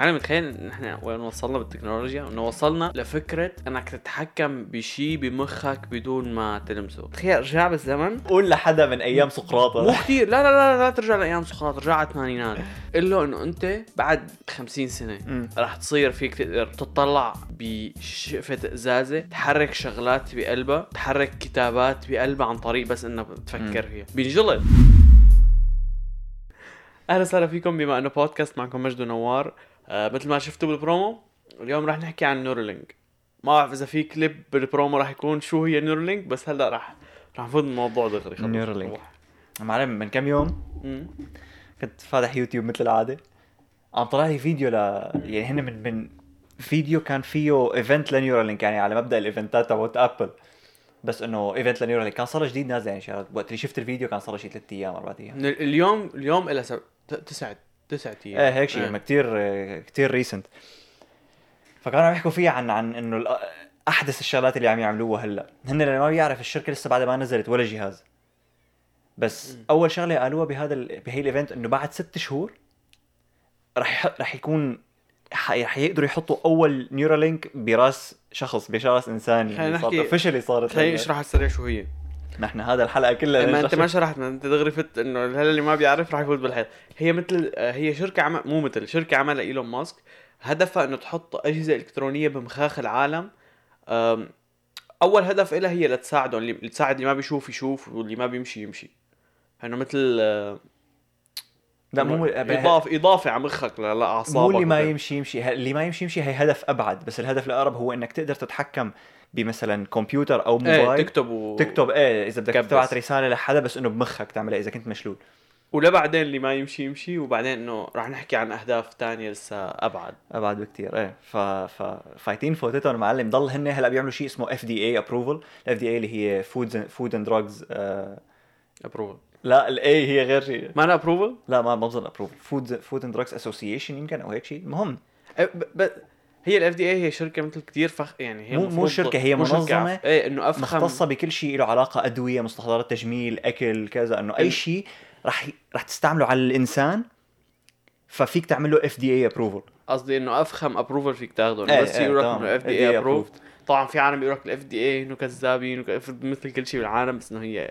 أنا متخيل إن إحنا وين وصلنا بالتكنولوجيا إنه وصلنا لفكرة إنك تتحكم بشيء بمخك بدون ما تلمسه. تخيل رجع بالزمن. قول لحدا من أيام مو سقراط كثير لا لا لا لا ترجع لأيام سقراط رجع على الثمانينات قل له إنه أنت بعد 50 سنة. راح تصير فيك تقدر تطلع بشقفة ازازة تحرك شغلات بقلبها تحرك كتابات بقلبها عن طريق بس انك تفكر فيها. بينجلط أهلا وسهلا فيكم بما إنه بودكاست معكم مجد ونوار آه مثل ما شفتوا بالبرومو اليوم راح نحكي عن Neuralink ما بعرف إذا في clip بال promo راح يكون شو هي Neuralink بس هلا راح راح نفوت الموضوع دغري خلص. Neuralink. روح. معلم من كم يوم مم. كنت فاتح يوتيوب مثل العادة عم طلع لي فيديو ل يعني هن من من فيديو كان فيه event ل Neuralink يعني على مبدأ ال event ات تبعت Apple بس إنه event ل Neuralink كان صار جديد نازل يعني وقت اللي شفت الفيديو كان صار له شي ثلاث أيام أربع أيام اليوم اليوم إلى سب... تسعة تسعة أيام إيه هيك شيء. يعني كثير كثير recent فكانوا عم يحكوا فيها عن عن إنه أحدث الشغلات اللي عم يعملوها هلأ هن اللي ما بيعرف الشركة لسه بعد ما نزلت ولا جهاز بس مم. أول شغلة قالوها بهذا ال... بهي ال event إنه بعد ست شهور رح رح يكون ح- رح يقدروا يحطوا أول Neuralink براس شخص براس إنسان خلينا يعني صارت officially صارت خليني. أشرح على السريع شو هي نحن هذا الحلقة كلها ما أنت ما شو- شرحت ما أنت دغري فت إنه هلا اللي ما بيعرف راح يفوت بالحيط هي مثل هي شركة عمل مو مثل شركة عملها إيلون ماسك. هدفها إنه تحط أجهزة إلكترونية بمخاخ العالم. أول هدف لها هي لتساعده اللي تساعد اللي ما بيشوف يشوف واللي ما بيمشي يمشي. إنه مثل لا مو اضافه إضافة على مخك لأعصابك مو اللي ما. يمشي يمشي. اللي ما يمشي يمشي هي هدف أبعد. بس الهدف الأقرب هو إنك تقدر تتحكم بمثلا كمبيوتر أو إيه موبايل. تكتب و... تكتب إيه إذا بدك. تبعت رسالة لحدا بس إنه بمخك تعملها إذا كنت مشلول. ولبعدين اللي ما يمشي يمشي وبعدين إنه راح نحكي عن أهداف تانية لسه أبعد. أبعد بكثير إيه. ف... ف... فايتين فوتتهم المعلم ضل هن هلا بيعملوا شيء اسمه FDA approval ال FDA اللي هي food food and drugs approval لا الاي هي غير شيء. ما أنا approval لا ما ما بظن approval food food and drugs association يمكن أو هيك شيء. المهم. أه، ب... ب... هي ال FDA هي شركة مثل كثير فخ يعني هي مو- مو شركة، هي عف- إيه إنه أفخم مختصة بكل شيء له علاقة أدوية مستحضرات تجميل أكل كذا إنه أي شيء رح رح تستعمله على الإنسان ففيك تعمل له FDA approval قصدي إنه أفخم approval فيك تاخده إيه، انه بس إيه، يقول لك تمام. إنه FDA approve approved. طبعا في عالم بيقول لك ال FDA إنه كذابين مثل كل شيء بالعالم بس إنه هي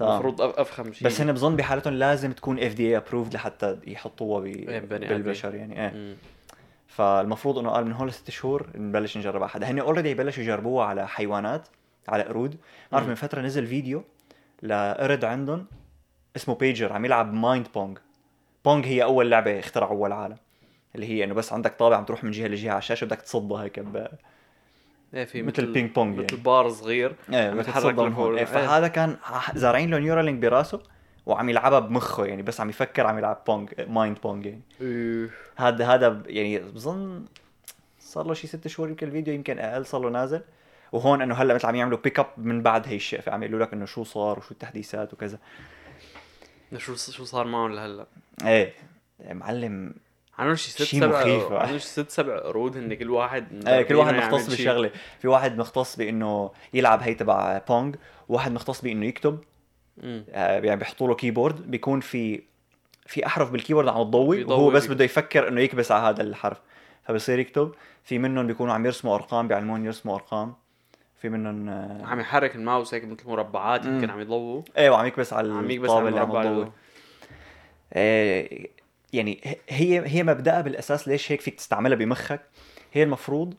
المفروض أفخم شيء بس هن بظن بحالتهم لازم تكون FDA approved لحتى يحطوها. إيه، بالبشر يعني إيه. فالمفروض إنه قال من هون لست شهور نبلش نجربها حدا هن already يبلشوا يجربوها على حيوانات على قرود بعرف. من فترة نزل فيديو لقرد عندهم اسمه بيجر عم يلعب mind pong pong هي أول لعبة اخترعوها العالم اللي هي إنه بس عندك طابع عم تروح من جهة لجهة على الشاشة بدك تصدها هيك ب... إيه في مثل ال ping pong مثل يعني. بار صغير إيه لفوق. هون إيه، إيه. فهذا كان زارعين له Neuralink براسه وعم يلعبها بمخه يعني بس عم يفكر عم يلعب pong mind pong يعني إيه. هذا هذا يعني بظن صار له شي ست شهور يمكن الفيديو يمكن أقل صار له نازل. وهون إنه هلأ مثل عم يعملوا pick up من بعد هي الشقفه عم يقولوا لك إنه شو صار وشو التحديثات وكذا. شو شو صار معهم لهلأ؟ إيه. معلم عنو شي ست شي سبع مخيف. عنو شي ست سبع قرود هن كل واحد إيه كل واحد مختص. بشغلة. في واحد مختص بإنه يلعب هي تبع pong وواحد مختص بإنه يكتب. يعني بيحطوا له keyboard بيكون في في أحرف بال keyboard عم تضوي وهو بس. بده يفكر إنه يكبس على هذا الحرف. فبصير يكتب. في منهم بيكونوا عم يرسموا أرقام بيعلمون يرسموا أرقام. في منهم آه، عم يحرك الماوس هيك مثل مربعات. يمكن عم يضووا. إيه وعم يكبس على عم يكبس على اللي عم اللي- آه، يعني هي هي مبدأها بالأساس ليش هيك فيك تستعملها بمخك؟ هي المفروض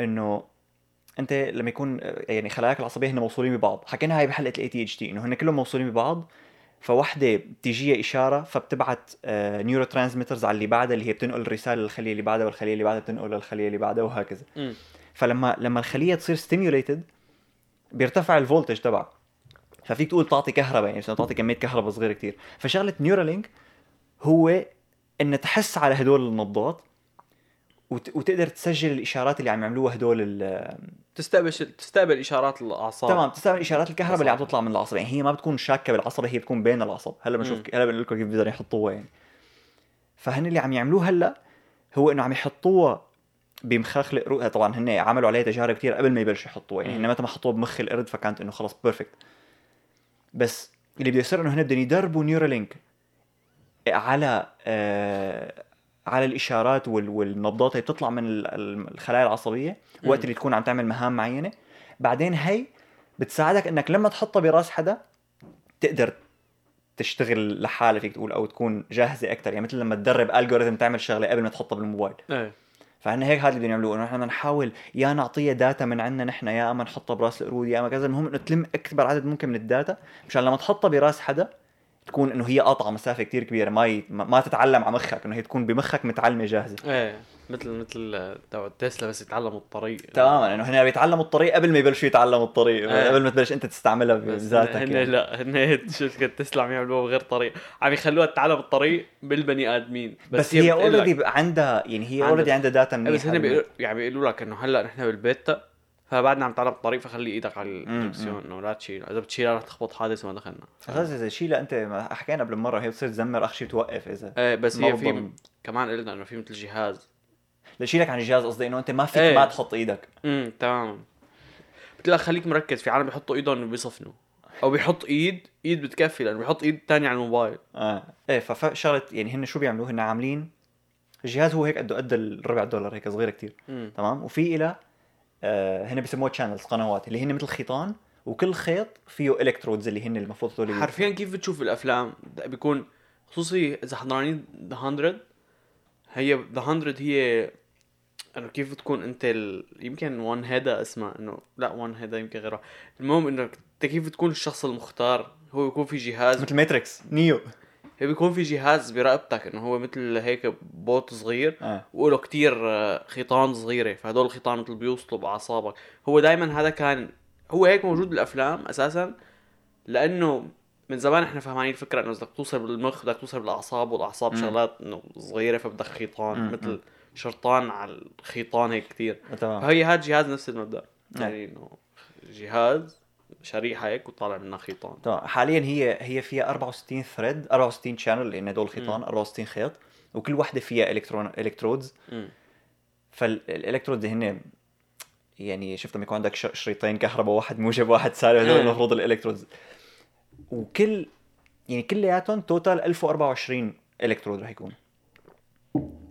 إنه انت لما يكون آه، يعني خلاياك العصبية هن موصولين ببعض حكينا هاي بحلقة ال ADHD إنه هن كلهم موصولين ببعض فوحدة بتجيها إشارة فبتبعت neurotransmitters على اللي بعدها اللي هي بتنقل الرسالة للخلية اللي بعدها والخلية اللي بعدها بتنقل للخلية اللي بعدها وهكذا. مم. فلما لما الخلية تصير stimulated بيرتفع ال voltage تبعها. ففيك تقول تعطي كهرباء يعني مثلا تعطي كمية كهرباء صغيرة كتير. فشغلة Neuralink هو إن تحس على هدول النبضات وت... وتقدر تسجل الإشارات اللي عم يعملوها هدول ال... تستقبل تستقبل إشارات الأعصاب. تمام تستعمل إشارات الكهرباء اللي عم. تطلع من العصب يعني هي ما بتكون شاكة بالعصب هي بتكون بين العصب هلا بنشوف. هلا بنقول لكم كيف بدهم يحطوها يعني. فهن اللي عم يعملوه هلا هو إنه عم يحطوها بمخاخ القرود طبعا هن عملوا عليها تجارب كثير قبل ما يبلشوا يحطوها. يعني. هن متى ما حطوها بمخ القرد فكانت إنه خلص perfect بس اللي بده يصير إنه هن بدهم يدربوا Neuralink على آه على الإشارات وال- والنبضات اللي بتطلع من ال- ال- الخلايا العصبية وقت. اللي تكون عم تعمل مهام معينة. بعدين هي بتساعدك إنك لما تحطها براس حدا تقدر تشتغل لحالها فيك تقول أو تكون جاهزة أكثر يعني مثل لما تدرب algorithm تعمل شغلة قبل ما تحطها بالموبايل. إيه. فاحنا هيك هذا اللي بدنا نعملوه إنه بدنا نحاول يا نعطيها data من عندنا نحن يا أما نحطها براس القرود يا أما كذا. المهم إنه تلم أكبر عدد ممكن من ال data. مشان لما تحطها براس حدا تكون إنه هي قاطعة مسافة كتير كبيرة ما ي... ما تتعلم على مخك إنه هي تكون بمخك متعلمة جاهزة. إيه مثل مثل تبع تسلا بس يتعلموا الطريق. تماما إنه هن بيتعلموا الطريق قبل ما يبلشوا يتعلموا الطريق آه. قبل ما تبلش أنت تستعملها بس بذاتك هن يعني. لا هن شركة تسلا عم يعملوها بغير طريق. عم يخلوها تتعلم الطريق بالبني آدمين. بس, هي بتقول لك- already عندها يعني هي already عندها data منيحه بس هن بيقولوا يعني بيقولوا لك إنه هلأ نحن بالبيتا فبعدنا عم تعلم الطريق فخلي إيدك على الدركسيون إنه لا تشيل إذا بتشيلها رح تخبط حادث ما دخلنا. أساسا إذا شيلها أنت ما حكينا قبل مرة هي بتصير تزمر اخر شيء توقف إذا إيه بس هي في. كمان قلنا إنه في مثل جهاز. لشيلك عن الجهاز قصدي إنه أنت ما فيك إيه. ما تحط إيدك. امم تمام. لك خليك مركز في عالم بيحطوا إيدهم بيصفنوا أو بيحط إيد إيد بتكفي لأنه بيحط إيد تانية على الموبايل. آه. إيه فشغله يعني هن شو بيعملوا؟ هن عاملين الجهاز هو هيك قده قد الربع دولار هيك صغيره كتير. امم تمام؟ وفي إلى هن بيسموها channels قنوات اللي هن مثل خيطان وكل خيط فيه electrodes اللي هن المفروض هذول حرفيا كيف بتشوف الأفلام؟ بيكون خصوصي إذا حضرانين ذا 100 هي ذا 100 هي إنه كيف بتكون أنت ال... يمكن وان هيدا اسمها إنه لا وان هيدا يمكن غيرها المهم إنه أنت كيف بتكون الشخص المختار؟ هو بيكون في جهاز. مثل ماتريكس نيو. هي بيكون في جهاز برقبتك إنه هو مثل هيك بوت صغير آه وله كتير آه، خيطان صغيرة فهدول الخيطان مثل بيوصلوا بأعصابك هو دائما هذا كان هو هيك موجود بالأفلام أساسا لأنه من زمان إحنا فهمانين الفكرة إنه بدك توصل بالمخ بدك توصل بالأعصاب والأعصاب. شغلات إنه صغيرة فبدك خيطان مم، مثل. شرطان على الخيطان هيك تمام فهي هذا جهاز نفس المبدأ نعم. يعني إنه جهاز شريحة هيك وطالع منها خيطان. تمام حاليا هي هي فيها 64 thread 64 channel لأن هدول خيطان 64 خيط وكل وحدة فيها electron electrodes. فال electrodes هن يعني شفت لما يكون عندك شريطين كهرباء واحد موجب واحد سالب هذول. المفروض ال electrodes وكل يعني كلياتهم total 1024 الكترود رح يكون.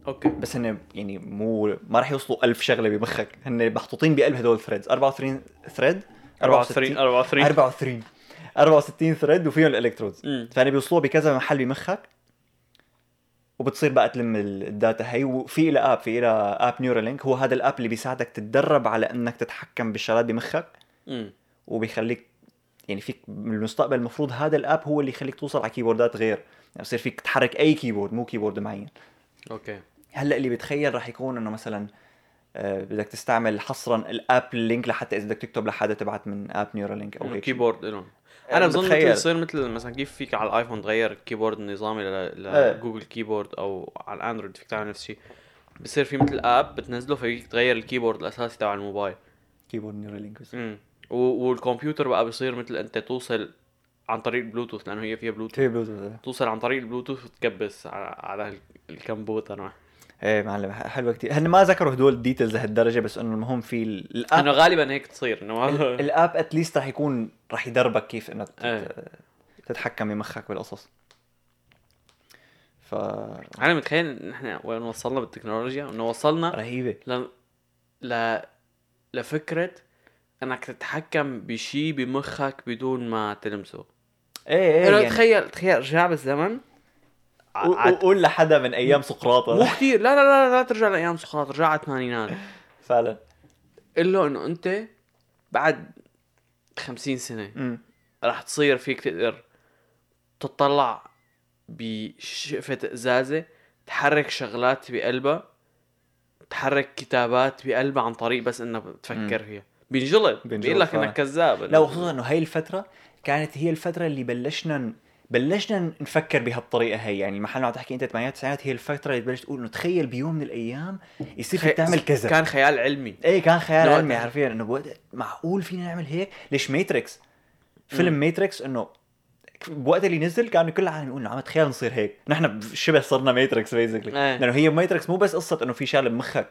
Okay. بس هن يعني مو ما رح يوصلوا 1000 شغلة بمخك. هن محطوطين بقلب هدول ال threads 24 thread 24 24 64 64 thread وفيهم ال electrodes. فهن بيوصلوها بكذا محل بمخك وبتصير بقى تلم ال- ال data هي وفي له app في له app نيورالينك هو هذا ال app اللي بيساعدك تتدرب على إنك تتحكم بالشغلات بمخك. مم. وبيخليك يعني فيك بالمستقبل المفروض هذا ال app هو اللي يخليك توصل على keyboard ات غير. يعني بصير فيك تحرك أي keyboard مو keyboard معين. Okay. هلأ اللي بتخيل راح يكون إنه مثلا بدك تستعمل حصرا ال app لينك لحتى إذا بدك تكتب لحدا تبعت من app نيورالينك أو هيك keyboard لهم آه، أنا بظن يصير مثل مثلا كيف فيك على الآيفون تغير ال keyboard النظامي. لجوجل keyboard أو على الاندرويد فيك تعمل نفس الشيء بصير في مثل app بتنزله فيك تغير ال keyboard الأساسي تبع الموبايل. keyboard نيورالينك بس. امم والكمبيوتر بقى بصير مثل أنت توصل عن طريق البلوتوث لأنه هي فيها بلوتوث في بلوتوث توصل عن طريق البلوتوث وتكبس على, على ال- الكمبيوتر إيه معلم حلوة كتير. هن ما ذكروا هدول ال details لهالدرجة بس إنه المهم في ال- ال app إنه غالبا هيك تصير إنه ال app at least رح يكون رح يدربك كيف انك تت- إيه. تتحكم بمخك بالقصص. ف أنا متخيل ان إحنا وين وصلنا بالتكنولوجيا إنه وصلنا رهيبة. ل... ل... لفكرة إنك تتحكم بشي بمخك بدون ما تلمسه. إيه إيه يعني تخيل تخيل رجع بالزمن قول لحدا من أيام سقراط. مو كثير لا لا لا لا ترجع لأيام سقراط رجع على الثمانينات. فعلا. قل له إنه أنت بعد خمسين سنة امم رح تصير فيك تقدر تطلع بشقفة ازازة تحرك شغلات بقلبها تحرك كتابات بقلبها عن طريق بس انها بتفكر فيها. بينجلط. بينجلط بيقول لك. إنك كذاب. لا وخصوصا إنه هاي الفترة كانت هي الفترة اللي بلشنا بلشنا نفكر بهالطريقة هي. يعني المحل عم تحكي أنت 8 9 هي الفترة اللي تبلش تقول إنه تخيل بيوم من الأيام يصير خي- تعمل كذا. كان خيال علمي. إيه كان خيال لو- علمي حرفيا إنه بوقت معقول فينا نعمل هيك؟ ليش ماتريكس؟ فيلم ماتريكس إنه بوقت اللي نزل كانوا كل العالم يقولوا عم تخيل نصير هيك. نحن شبه صرنا ماتريكس basically إيه. لأنه هي ماتريكس مو بس قصة إنه في شغلة بمخك.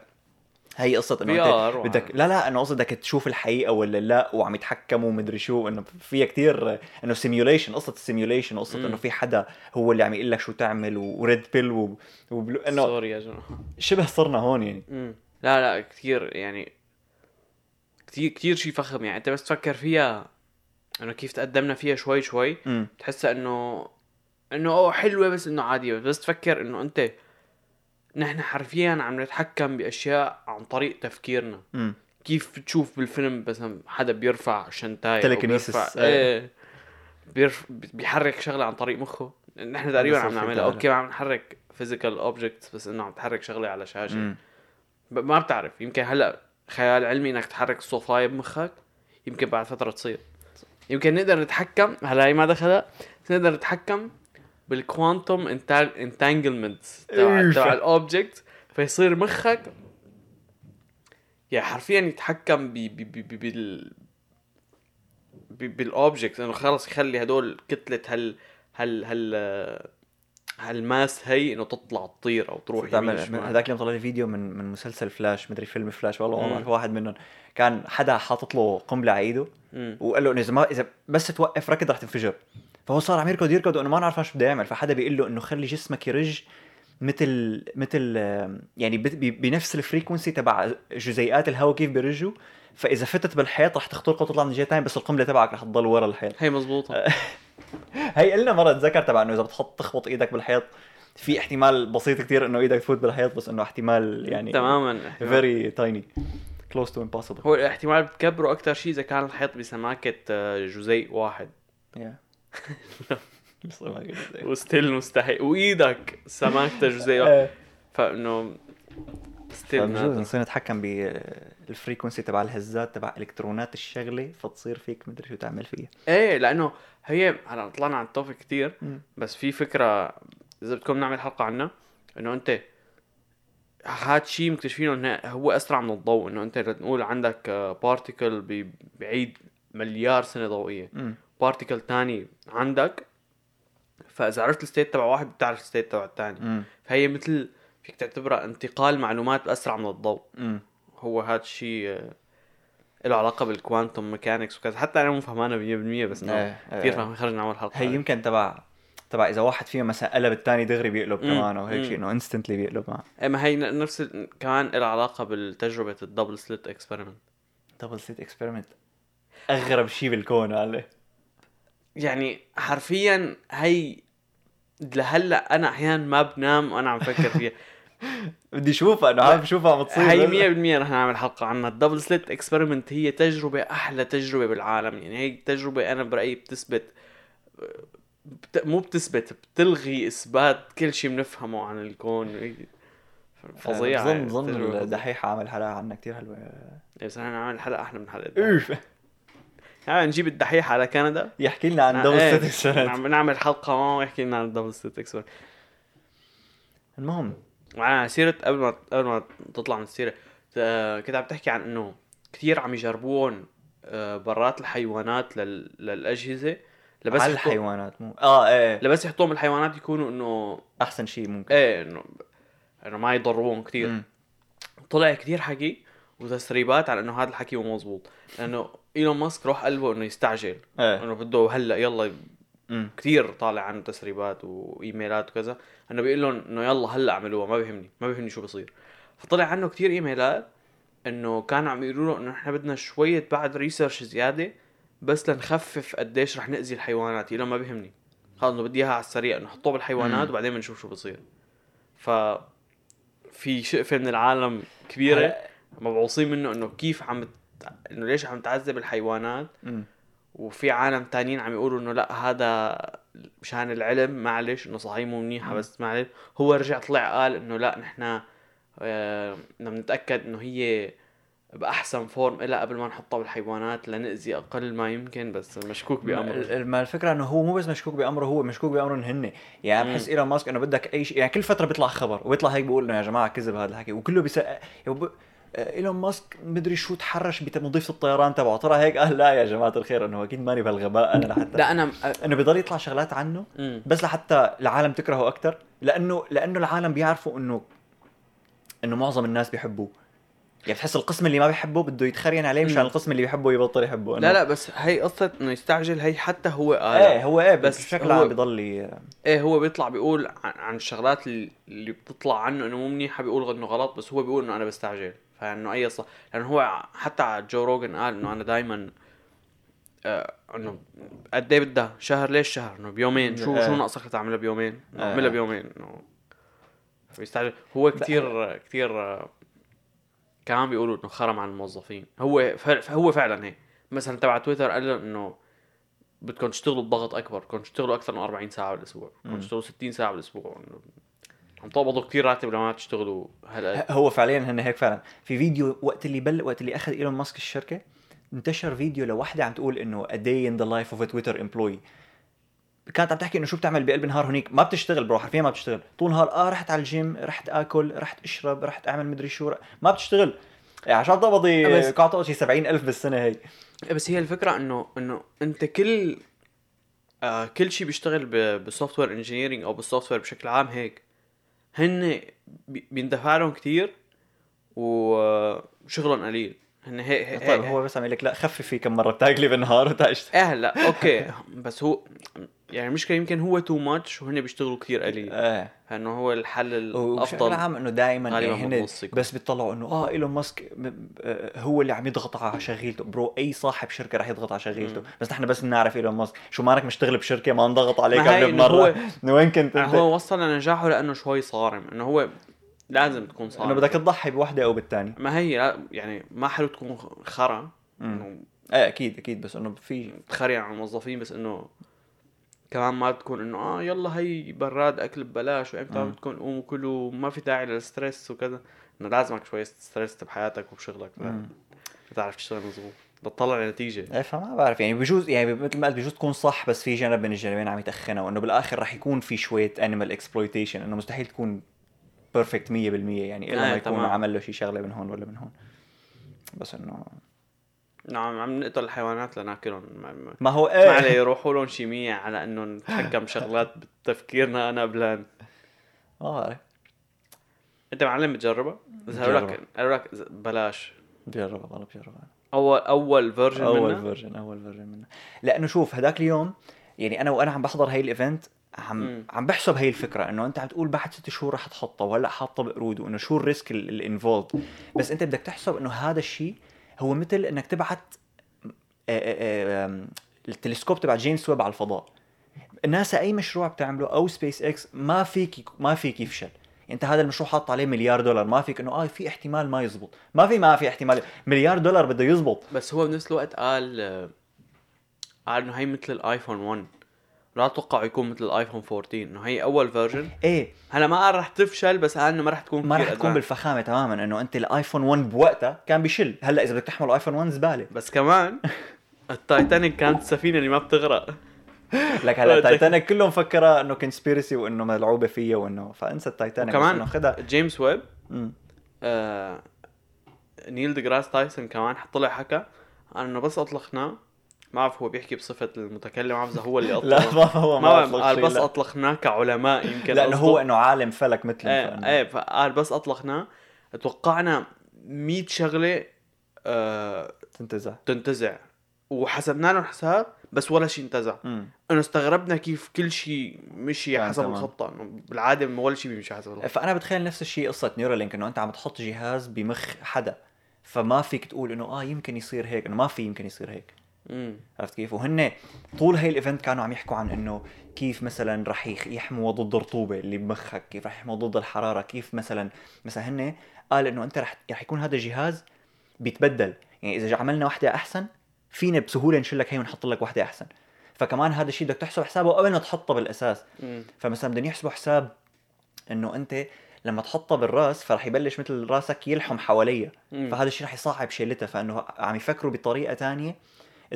هي قصة إنه بدك لا لا أنا قصدي بدك تشوف الحقيقة ولا لا وعم يتحكموا ومدري شو إنه فيها كتير إنه simulation قصة ال simulation قصة مم. انه في حدا هو اللي عم يقول لك شو تعمل و red pill و... و blue... إنه sorry يا جماعة. شبه صرنا هون يعني. مم. لا لا كثير يعني كثير كثير شيء فخم يعني. أنت بس تفكر فيها إنه كيف تقدمنا فيها شوي شوي. امم تحسها انه إنه أوه حلوة بس إنه عادية. بس تفكر إنه أنت نحن حرفيا عم نتحكم بأشياء عن طريق تفكيرنا. امم كيف بتشوف بالفيلم مثلا حدا بيرفع شنتاي. بيرفع. إيه. بيرف... بيحرك شغلة عن طريق مخه. نحن تقريبا عم نعملها. Okay ما عم نحرك physical objects بس إنه عم تحرك شغلة على شاشة. ب- ما بتعرف. يمكن هلأ خيال علمي إنك تحرك الصوفايه بمخك يمكن بعد فترة تصير. يمكن نقدر نتحكم هلا هي ما دخلها نقدر نتحكم بال quantum entanglement تبع ال object فيصير مخك يعني حرفيا يتحكم ب ب ب ب بال بال object إنه خلص يخلي هدول كتلة هال هال هال هال mass هي إنه تطلع تطير أو تروح يمين تعمل. هذاك اليوم طلع لي فيديو من من مسلسل فلاش مدري فيلم فلاش والله ما. بعرف واحد منهم كان حدا حاطط له قنبلة على إيده. وقال له إنه إذا ما إذا بس توقف ركض رح تنفجر فهو صار عم يركض يركض وانه ما نعرف شو بده يعمل فحدا بيقول له إنه خلي جسمك يرج مثل مثل يعني بنفس ال frequency تبع جزيئات الهواء كيف بيرجوا. فإذا فتت بالحيط رح تخترقه وتطلع من جهه ثانية بس القنبلة تبعك رح تضل ورا الحيط. هي مزبوطة. هي قلنا مرة اتذكر تبع إنه إذا بتحط تخبط إيدك بالحيط في احتمال بسيط كتير إنه إيدك تفوت بالحيط بس إنه احتمال يعني تماما. very tiny close to impossible هو الاحتمال بتكبره أكثر شيء إذا كان الحيط بسماكة آه، جزيء واحد. و still مستحيل وايدك واحد إيه. فانه still. نصير نتحكم بال frequency تبع الهزات تبع الكترونات الشغلة فتصير فيك مدري شو تعمل فيها إيه لأنه هي هلا طلعنا عن ال topic كثير. بس في فكرة إذا بدكم نعمل حلقة عنها إنه أنت هاد شيء مكتشفينه إنه هو أسرع من الضوء إنه أنت نقول عندك particle بعيد مليار سنة ضوئية مم. particle تاني عندك فإذا عرفت ال state تبع واحد بتعرف ال state تبع الثاني. فهي مثل فيك تعتبرها انتقال معلومات أسرع من الضوء مم. هو هذا الشيء آه، له علاقة بال quantum mechanics وكذا حتى أنا مو فهمانة 100% بس انه إيه، كثير. فاهم خرجنا أول حلقة هي يمكن تبع تبع إذا واحد فيهم مثلا قلب الثاني دغري بيقلب. كمان أو هيك. شيء إنه instantly بيقلب معه إيه، ما هي نفس ال- كمان لها علاقة بالتجربة ال double slit experiment double slit experiment أغرب شيء بالكون عليه يعني حرفيا هي لهلأ أنا أحيانا ما بنام وأنا عم فكر فيها. بدي أشوفها إنه عم بشوفها عم تصير هي 100% رح نعمل حلقة عنها ال double slit experiment هي تجربة أحلى تجربة بالعالم. يعني هي تجربة أنا برأيي بتثبت بت... مو بتثبت بتلغي إثبات كل شيء بنفهمه عن الكون. فظيعة بظن يعني، بظن فظيعة. الدحيح عامل حلقة عنها كثير حلوة. بس إحنا نعمل حلقة أحلى من حلقة. أوف. نجيب الدحيح على كندا. يحكي لنا عن double experiment نعم- نعمل حلقة معه ويحكي لنا عن ال double slit experiment المهم. وعلى سيرة قبل ما قبل ما تطلع من السيرة آه، كنت عم تحكي عن إنه كثير عم يجربون آه، برات الحيوانات لل... للأجهزة. لبس على. الحيوانات مو آه إيه. لبس يحطوهم الحيوانات يكونوا إنه أحسن شيء ممكن. إيه انه إنه ما يضروهم كثير. طلع كثير حكي وتسريبات على إنه هذا الحكي مو مزبوط. لأنه إيلون ماسك روح قلبه إنه يستعجل. إيه. إنه بده هلأ يلا مم. كثير طالع عنه تسريبات وإيميلات وكذا. انه بيقول لهم إنه يلا هلأ اعملوها ما بيهمني ما بيهمني شو بصير. فطلع عنه كثير إيميلات إنه كانوا عم يقولوا له إنه إحنا بدنا شوية بعد ريسيرش زيادة بس لنخفف قديش رح نأذي الحيوانات. يقول ما بيهمني. خلص إنه بدي إياها على السريع إنه حطوه بالحيوانات مم. وبعدين بنشوف شو بصير. ف في شقفة من العالم كبيرة. مبعوصين منه إنه كيف عم إنه ليش عم تعذب الحيوانات مم. وفي عالم تانيين عم يقولوا إنه لا هذا مشان العلم معلش إنه صحيح مو منيحه. بس معلش هو رجع طلع قال إنه لا نحن آه، بدنا نتأكد إنه هي بأحسن فورم إلها قبل ما نحطها بالحيوانات لنأذي أقل ما يمكن بس مشكوك بأمره ما الفكرة إنه هو مو بس مشكوك بأمره هو مشكوك بأمرهم هن يعني. بحس إيلون ماسك إنه بدك أي شيء يعني كل فترة بيطلع خبر ويطلع هيك بيقول إنه يا جماعة كذب هذا الحكي وكله بيس يعني. إيلون ماسك مدري شو تحرش بمضيفه الطيران تبعه. طلع هيك قال لا يا جماعة الخير انه أكيد ماني بهالغباء أنا لحتى لا أنا إنه بيضل يطلع شغلات عنه. بس لحتى العالم تكرهه أكثر لأنه لأنه العالم بيعرفوا إنه إنه معظم الناس بيحبوه. يعني بتحس القسم اللي ما بيحبه بده يتخرين عليه مشان. القسم اللي بيحبه يبطل يحبه إنه- لا لا بس هي قصة إنه يستعجل هي حتى هو قال. إيه هو إيه بس بشكل عام بضل ي- إيه هو بيطلع بيقول عن, الشغلات اللي اللي بتطلع عنه إنه مو منيحه بيقول إنه غلط بس هو بيقول إنه أنا بستعجل. فإنه أي صح لأنه هو حتى على جو روجن قال إنه أنا دائما آه إنه قد إيه بدها شهر؟ ليش شهر؟ إنه بيومين. شو إيه. شو ناقصك تعملها بيومين؟ إنه إيه. اعملها بيومين. إنه بيستعجل. هو كثير كثير آه، كمان بيقولوا إنه خرم عن الموظفين. هو هو فعلا هيك. مثلا تبع تويتر قال إنه بدكم تشتغلوا بضغط أكبر. بدكم تشتغلوا أكثر من 40 ساعة بالأسبوع. بدكم. تشتغلوا 60 ساعة بالأسبوع. عم تقبضوا كثير راتب لما تشتغلوا هلا. هو فعليا هن هيك فعلا. في فيديو وقت اللي بل وقت اللي أخذ إيلون ماسك الشركة انتشر فيديو لوحدة عم تقول إنه a day in the life of a Twitter employee. كانت عم تحكي إنه شو بتعمل بقلب النهار هنيك ما بتشتغل bro حرفيا ما بتشتغل. طول النهار آه رحت على الجيم رحت آكل رحت أشرب رحت أعمل مدري شو ما بتشتغل. يعني عشان تقبضي بس- قاعد شي 70000 بالسنة هي. بس هي الفكرة إنه إنه أنت كل آه كل شيء بيشتغل بال software engineering أو بال software بشكل عام هيك. هن بي- بيندفع لهم كثير وشغلهم قليل. هن هيك هيك طيب هو بس عم لك لا خففي كم مرة بتاكلي بالنهار وتعيش. إيه لا أوكي. بس هو يعني المشكلة يمكن هو too much وهن بيشتغلوا كثير قليل. إيه. فإنه هو الحل الأفضل. عام إنه دائما يعني هن. بس بيطلعوا إنه آه إيلون ماسك آه، هو اللي عم يضغط على شغيلته. bro أي صاحب شركة رح يضغط على شغيلته. بس نحن بس بنعرف إيلون ماسك. شو مالك مشتغل بشركة ما انضغط عليك قبل بمرة. هو- إنه وين كنت أنت؟ هو وصل لنجاحه لأنه شوي صارم. إنه هو لازم تكون صارم. إنه بدك تضحي بوحدة أو بالثاني ما هي يعني ما حلو تكون خرا. إنه إيه أكيد أكيد. بس إنه في تخري عن الموظفين بس إنه كمان ما تكون إنه آه يلا هي براد أكل ببلاش وإمتى مم. بتكون قوم وكلوا ما في داعي لل stress وكذا. إنه لازمك شوي stress بحياتك وبشغلك. مم. تعرف تشتغل مظبوط تطلع لنتيجه إيه فما بعرف. يعني بجوز يعني مثل ما قلت بجوز تكون صح بس في جانب من الجانبين عم يتخنها وإنه بالآخر رح يكون في شوية animal exploitation إنه مستحيل تكون perfect 100% يعني إلا إيه، ما يكون. عمل له شي شغلة من هون ولا من هون. بس إنه نعم عم نقتل الحيوانات لناكلهم. ما, ما- ما هو ما إيه؟ عليه يروحوا لهم شي مية على انه نتحكم شغلات بتفكيرنا أنا بلان. ما بعرف أنت معلم بتجربها؟ إذا قالوا لك. قالوا لك بلاش. بجربها والله بجربها. اول أول version أول منها؟ فيرجن أول فيرجن منه لأنه شوف هداك اليوم يعني أنا وأنا عم بحضر هاي ال event عم مم. عم بحسب هاي الفكرة إنه أنت عم تقول بعد ست شهور رح تحطها وهلأ حاطها بقرود وانه شو ال risk ال involved بس أنت بدك تحسب إنه هذا الشيء هو مثل إنك تبعت آه، آه، آم، التلسكوب تبع جيمس ويب على الفضاء. ناسا أي مشروع بتعمله أو سبيس إكس ما فيك ما فيك يفشل. أنت هذا المشروع حاط عليه مليار دولار ما فيك إنه آه في احتمال ما يزبط. ما في ما في احتمال. مليار دولار بده يزبط. بس هو بنفس الوقت قال آه، قال إنه هي مثل الآيفون 1 لا أتوقع يكون مثل الايفون 14 إنه هي أول version إيه. هلا ما قال رح تفشل بس قال إنه ما رح تكون ما رح تكون. بالفخامة تماما إنه أنت الايفون 1 بوقتها كان بيشل هلأ إذا بدك تحمل ايفون 1 زبالة. بس كمان التايتانيك كانت السفينة اللي ما بتغرق. لك هلأ تايتانيك كله مفكرها إنه conspiracy وإنه ملعوبة فيها وإنه فأنسى التايتانيك وكمان إنه خدها. جيمس ويب. آه نيل ديجراس تايسون كمان طلع حكى إنه بس اطلقناه ما بعرف هو بيحكي بصفة المتكلم ما هو اللي لا اطلق ما هو ما أطلق قال بس لا. اطلقناه كعلماء يمكن لأنه. هو إنه عالم فلك مثلي إيه إيه فقال بس أطلقناه. توقعنا 100 شغلة آه تنتزع. تنتزع. وحسبنا لهم حساب بس ولا شيء انتزع. إنه استغربنا كيف كل شيء مشي حسب تمام. الخطة. إنه بالعادة ولا شيء بيمشي حسب الخطة. فأنا بتخيل نفس الشيء قصة نيورالينك إنه أنت عم تحط جهاز بمخ حدا. فما فيك تقول إنه آه يمكن يصير هيك إنه ما في يمكن يصير هيك. عرفت كيف؟ وهن طول هاي الايفنت كانوا عم يحكوا عن إنه كيف مثلا رح يحموا ضد الرطوبة اللي بمخك، كيف رح يحموا ضد الحرارة، كيف مثلا مثلا هن قال إنه أنت رح رح يكون هذا الجهاز بيتبدل، يعني إذا عملنا وحدة أحسن فينا بسهولة نشيل لك هي ونحط لك وحدة أحسن. فكمان هذا الشيء بدك تحسب حسابه قبل ما تحطه بالأساس، امم فمثلا بدهم يحسبوا حساب إنه أنت لما تحطها بالراس فرح يبلش مثل راسك يلحم حواليها مم. فهذا الشيء رح يصعب شيلتها فإنه عم يفكروا بطريقة تانية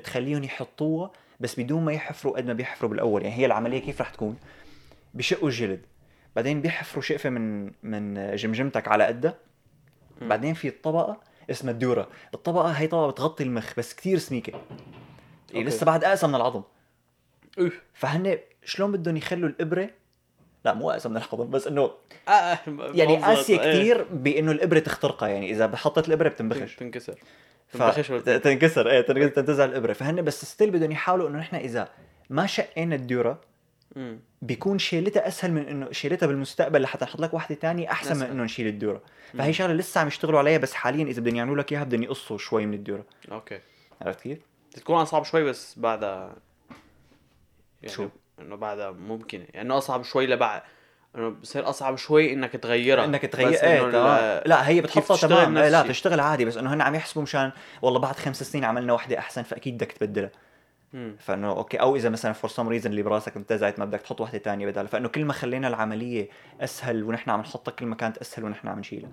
تخليهم يحطوها بس بدون ما يحفروا قد ما بيحفروا بالأول. يعني هي العملية كيف رح تكون؟ بشقوا الجلد. بعدين بيحفروا شقفة من من جمجمتك على قدها. بعدين في الطبقه اسمها الدورة. الطبقة هي طبقة بتغطي المخ بس كتير سميكه يعني أوكي. لسه بعد أقسى من العظم. اوف فهن شلون بدهم يخلوا الإبرة لا مو اقسى من الحضن بس إنه آه يعني إيه. كثير بإنه الإبرة تخترقها يعني إذا حطت الإبرة بتنبخش تنكسر ف... تنبخش ت- تنكسر إيه تنكسر تنتزع الإبرة فهن بس still بدهم يحاولوا إنه نحن إذا ما شقينا ال dura مم. بيكون شيلتها أسهل من إنه شيلتها بالمستقبل لحتى نحط لك واحدة تانية أحسن من. إنه نشيل ال dura مم. فهي شغلة لسه عم يشتغلوا عليها بس حاليا إذا بدهم يعملوا لك إياها بدهم يقصوا شوي من ال dura okay عرفت كيف؟ تكون اصعب شوي بس بعدها يعني شو؟ إنه بعدها ممكن يعني إنه أصعب شوي لبعد إنه بصير أصعب شوي إنك تغيرها. إنك تغير إنه إيه تمام. لا هي بتحطها تمام. إيه لا. تشتغل عادي بس إنه هن عم يحسبوا مشان والله بعد خمس سنين عملنا وحدة أحسن فأكيد بدك تبدلها. فإنه okay أو إذا مثلا for some reason اللي براسك انتزعت ما بدك تحط وحدة تانية بدالها. فإنه كل ما خلينا العملية أسهل ونحن عم نحطها كل ما كانت أسهل ونحن عم نشيلها.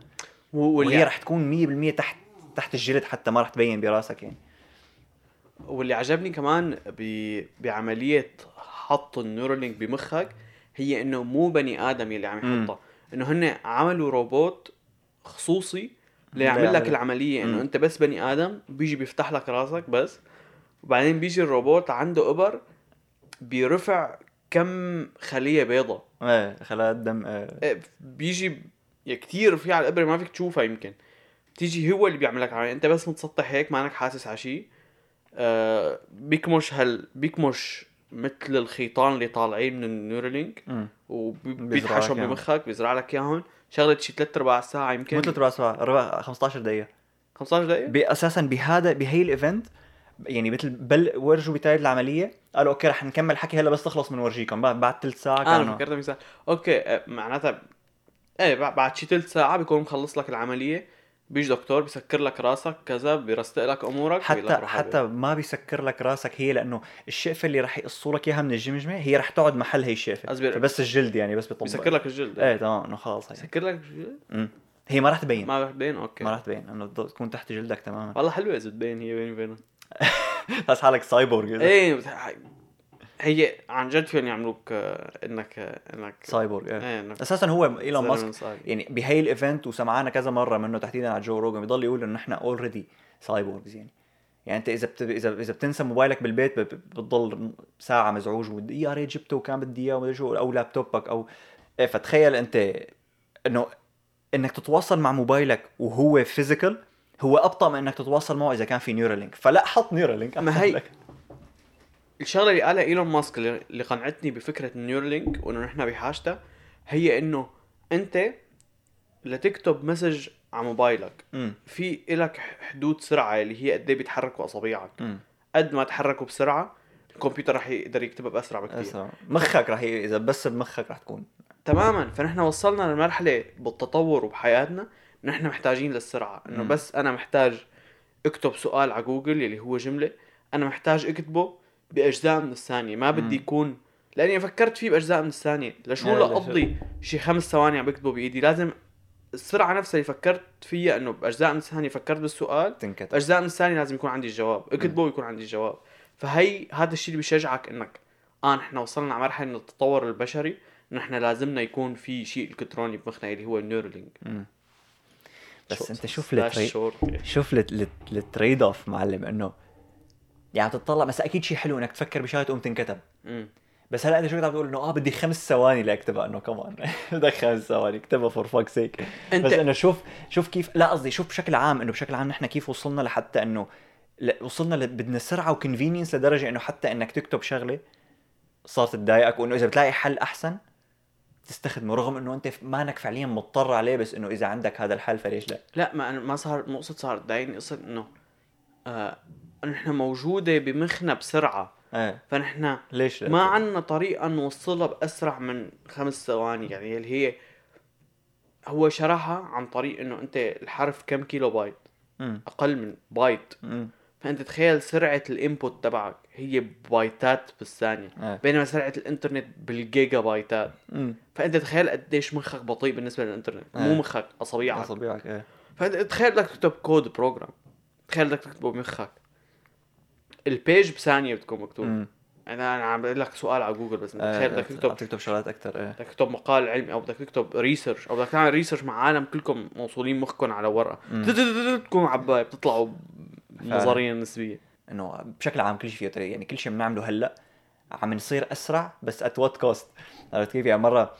و- وهي واللي رح تكون 100% تحت تحت الجلد حتى ما رح تبين براسك يعني. واللي عجبني كمان ب... بعملية حط النيورالينك بمخك هي إنه مو بني آدم يلي عم. يحطها. إنه هن عملوا روبوت خصوصي ليعمل لك العملية. إنه. أنت بس بني آدم بيجي بيفتح لك راسك بس وبعدين بيجي الروبوت عنده أبر بيرفع كم خلية بيضة. إيه خلايا الدم إيه. إيه، بيجي كثير في على الابره ما فيك تشوفها يمكن. تيجي هو اللي بيعمل لك عمليه أنت بس متسطح هيك ما انك حاسس على شيء آه بيكمش هال بيكمش مثل الخيطان اللي طالعين من النيورالينك مم. وبيدحشهم إياهم. بمخك بيزرع لك اياهم شغلة شي ثلاث أرباع ساعة يمكن. مو ثلاث أرباع ساعة ربع 15 دقيقة. 15 دقيقة؟ أساسا بهذا بهي ال event يعني مثل بل ورجوا بدايه العملية قالوا okay رح نكمل حكي هلا بس تخلص بنورجيكم بعد بعد ثلث ساعة أنا كانوا. فكرتها مثال okay آه، معناتها إيه بع- بعد شي ثلث ساعة بيكون مخلص لك العملية. بيجي دكتور بيسكر لك راسك كذا بيرستق لك أمورك حتى حتى ما بيسكر لك راسك هي لأنه الشقفة اللي رح يقصوا لك إياها من الجمجمة هي رح تقعد محل هي الشقفة. فبس الجلد يعني بس بيطبق. بيسكر لك الجلد. إيه تمام إنه خلاص هي. بيسكر لك الجلد؟ مم. هي ما رح تبين. ما, ما رح تبين؟ okay. رح تبين إنه تكون تحت جلدك تماما. والله حلوة إذا تبين هي بيني وبينها تحس حالك سايبورغ. إيه بس هي عن جد فيهم يعملوك آه، إنك آه، إنك سايبورغ إيه إيه إنك أساسا هو ايلون ماسك. يعني بهي ال event وسمعنا كذا مرة منه تحديدا على جو روجن بضل يقول إنه نحن already cyborgs يعني. يعني أنت إذا بت... إذا إذا بتنسى موبايلك بالبيت بتضل ساعة مزعوج وبدي يا ريت جبته وكان بدي إياه ومدري شو أو لابتوبك أو إيه. فتخيل أنت إنه إنك تتواصل مع موبايلك وهو physical هو أبطأ من إنك تتواصل معه إذا كان في نيورالينك فلا حط نيورالينك ما هي- لك. الشغلة اللي قالها إيلون ماسك اللي قنعتني بفكرة ال Neuralink وإنه نحن بحاجتها هي إنه أنت لتكتب message على موبايلك. امم في إلك حدود سرعة اللي هي قد إيه بيتحركوا اصابعك امم قد ما تحركوا بسرعة الكمبيوتر رح يقدر يكتبها بأسرع بكثير أسرع. مخك رح ي... إذا بس بمخك رح تكون. تماما. فنحن وصلنا لمرحلة بالتطور وبحياتنا. نحن محتاجين للسرعة. إنه. بس أنا محتاج أكتب سؤال على جوجل اللي هو جملة. أنا محتاج أكتبه. بأجزاء من الثانية ما بدي. يكون لأني فكرت فيه بأجزاء من الثانية. لشو لا، لا، لاقضي شي خمس ثواني عم بكتبه بإيدي لازم السرعة نفسها اللي فكرت فيها إنه بأجزاء من الثانية فكرت بالسؤال تنكتب. بأجزاء من الثانية لازم يكون عندي الجواب. اكتبه ويكون عندي الجواب. فهي هذا الشيء اللي بيشجعك إنك آه نحن وصلنا على مرحلة من التطور البشري نحن لازمنا يكون في شيء إلكتروني بمخنا اللي هو ال Neuralink. بس أنت شوف ال tra... شوف ال t- ال t- ال trade-off معلم إنه يعني تطلع بس أكيد شيء حلو إنك تفكر بشغلة تقوم تنكتب مم. بس هلأ انت شو عم تقول إنه آه بدي خمس ثواني لأكتبها إنه كمان بدك خمس ثواني اكتبها for fuck's sake أنت بس إنه شوف شوف كيف لا قصدي شوف بشكل عام إنه بشكل عام نحن كيف وصلنا لحتى إنه. وصلنا ل... بدنا سرعة و convenience لدرجة إنه حتى إنك تكتب شغلة صارت تضايقك وإنه إذا بتلاقي حل أحسن تستخدمه رغم إنه أنت مانك فعليا مضطر عليه بس إنه إذا عندك هذا الحل فليش لا لا ما أنا ما صار مو قصه صار تضايقني قصه إنه آه نحن موجودة بمخنا بسرعة. إيه. فنحن ليش ما عندنا طريقة نوصلها بأسرع من خمس ثواني. يعني اللي هي هو شرحها عن طريق إنه أنت الحرف كم كيلو بايت؟ مم. أقل من بايت. مم. فأنت تخيل سرعة ال input تبعك. هي بايتات بالثانية. إيه. بينما سرعة الإنترنت بالجيجا بايتات. مم. فأنت تخيل قديش مخك بطيء بالنسبة للإنترنت. مو إيه. مخك اصابيعك أصابعك إيه. فأنت تخيل بدك تكتب code program. تخيل بدك تكتبه بمخك. ال page بثانية بتكون مكتوب. مم. أنا أنا عم بقول لك سؤال على جوجل بس تخيل بدك عم تكتب تكتب شغلات أكثر إيه. بدك تكتب مقال علمي أو بدك تكتب research أو بدك تعمل research مع عالم كلكم موصولين مخكم على ورقة. مم. تكون عباية بتطلعوا نظريا نسبيه إنه بشكل عام كل شيء فيه يعني كل شيء بنعمله هلأ عم نصير أسرع بس at what cost عرفت كيف؟ يعني مرة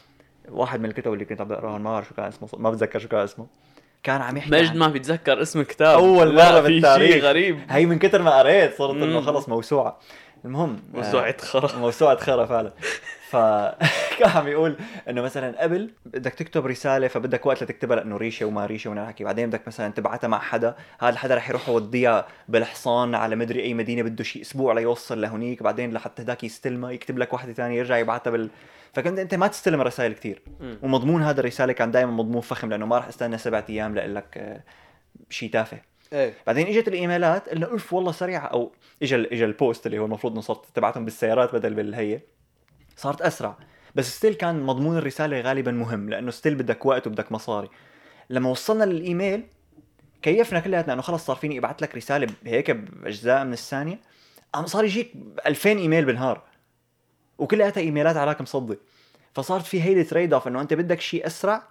واحد من الكتب اللي كنت عم بقراهم ما بعرف شو كان اسمه ما بتذكر شو كان اسمه. كان عم يحكي مجد عن- ما بيتذكر اسم الكتاب. أول لا، مرة في بالتاريخ. شيء غريب. هي من كتر ما قريت صرت إنه. خلص موسوعة. المهم آه، موسوعة خرا موسوعة خرا فعلا. فكان عم يقول إنه مثلا قبل بدك تكتب رسالة فبدك وقت لتكتبها لأنه ريشة وما ريشة ونحكي بعدين بدك مثلا تبعتها مع حدا هذا الحدا رح يروح يوديها بالحصان على مدري أي مدينة بده شيء أسبوع ليوصل لهونيك. بعدين لحتى هداك يستلمها يكتب لك وحده ثانية يرجع يبعتها بال فكنت أنت ما تستلم الرسائل كثير. ومضمون هذا الرسالة كان دائما مضمون فخم لأنه ما راح أستنى سبعة أيام لأقول لك آه، شيء تافه. إيه. بعدين إجت الإيميلات قلنا أوف والله سريعة أو اجى اجى ال post اللي هو المفروض إنه صرت تبعتهم بالسيارات بدل بالهي. صارت أسرع. بس still كان مضمون الرسالة غالبا مهم لأنه still بدك وقت وبدك مصاري. لما وصلنا للإيميل كيفنا كلياتنا إنه خلص صار فيني ابعث لك رسالة هيك بأجزاء من الثانية. قام صار يجيك 2000 إيميل بالنهار. وكلياتها إيميلات على رقم صدي. فصارت في هيدي trade-off إنه أنت بدك شيء أسرع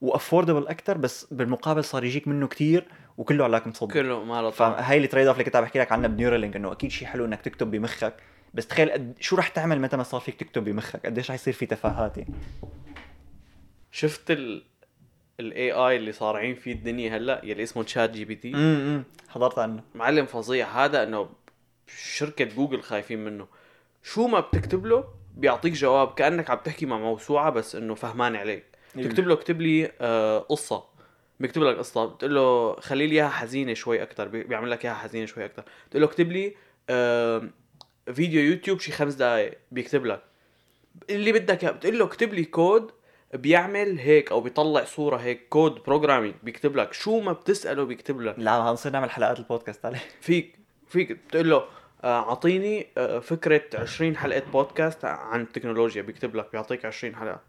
و affordable أكثر بس بالمقابل صار يجيك منه كتير وكله على رقم صدي. كله ما. فهي ال trade-off اللي كنت عم بحكي لك عنها ب Neuralink إنه أكيد شيء حلو إنك تكتب بمخك بس تخيل قد شو رح تعمل متى ما صار فيك تكتب بمخك؟ قديش رح يصير في تفاهات يعني شفت ال ال AI اللي صارعين فيه الدنيا هلأ؟ يلي اسمه ChatGPT حضرت عنه. معلم فظيع. هذا إنه شركة جوجل خايفين منه. شو ما بتكتب له بيعطيك جواب كأنك عم تحكي مع موسوعة بس إنه فهمان عليك. تكتب له اكتب لي آه قصة. بيكتب لك قصة. بتقول له خلي لي إياها حزينة شوي أكثر بيعمل لك إياها حزينة شوي أكثر بتقول له اكتب لي آه فيديو يوتيوب شي خمس دقائق بيكتب لك. اللي بدك إياه بتقول له اكتب لي كود بيعمل هيك أو بيطلع صورة هيك code programming بيكتب لك. شو ما بتسأله بيكتب لك. لا هنصير نعمل حلقات البودكاست عليه فيك فيك. بتقول له أعطيني آه، فكرة 20 حلقة بودكاست عن التكنولوجيا. بيكتب لك بيعطيك 20 حلقة.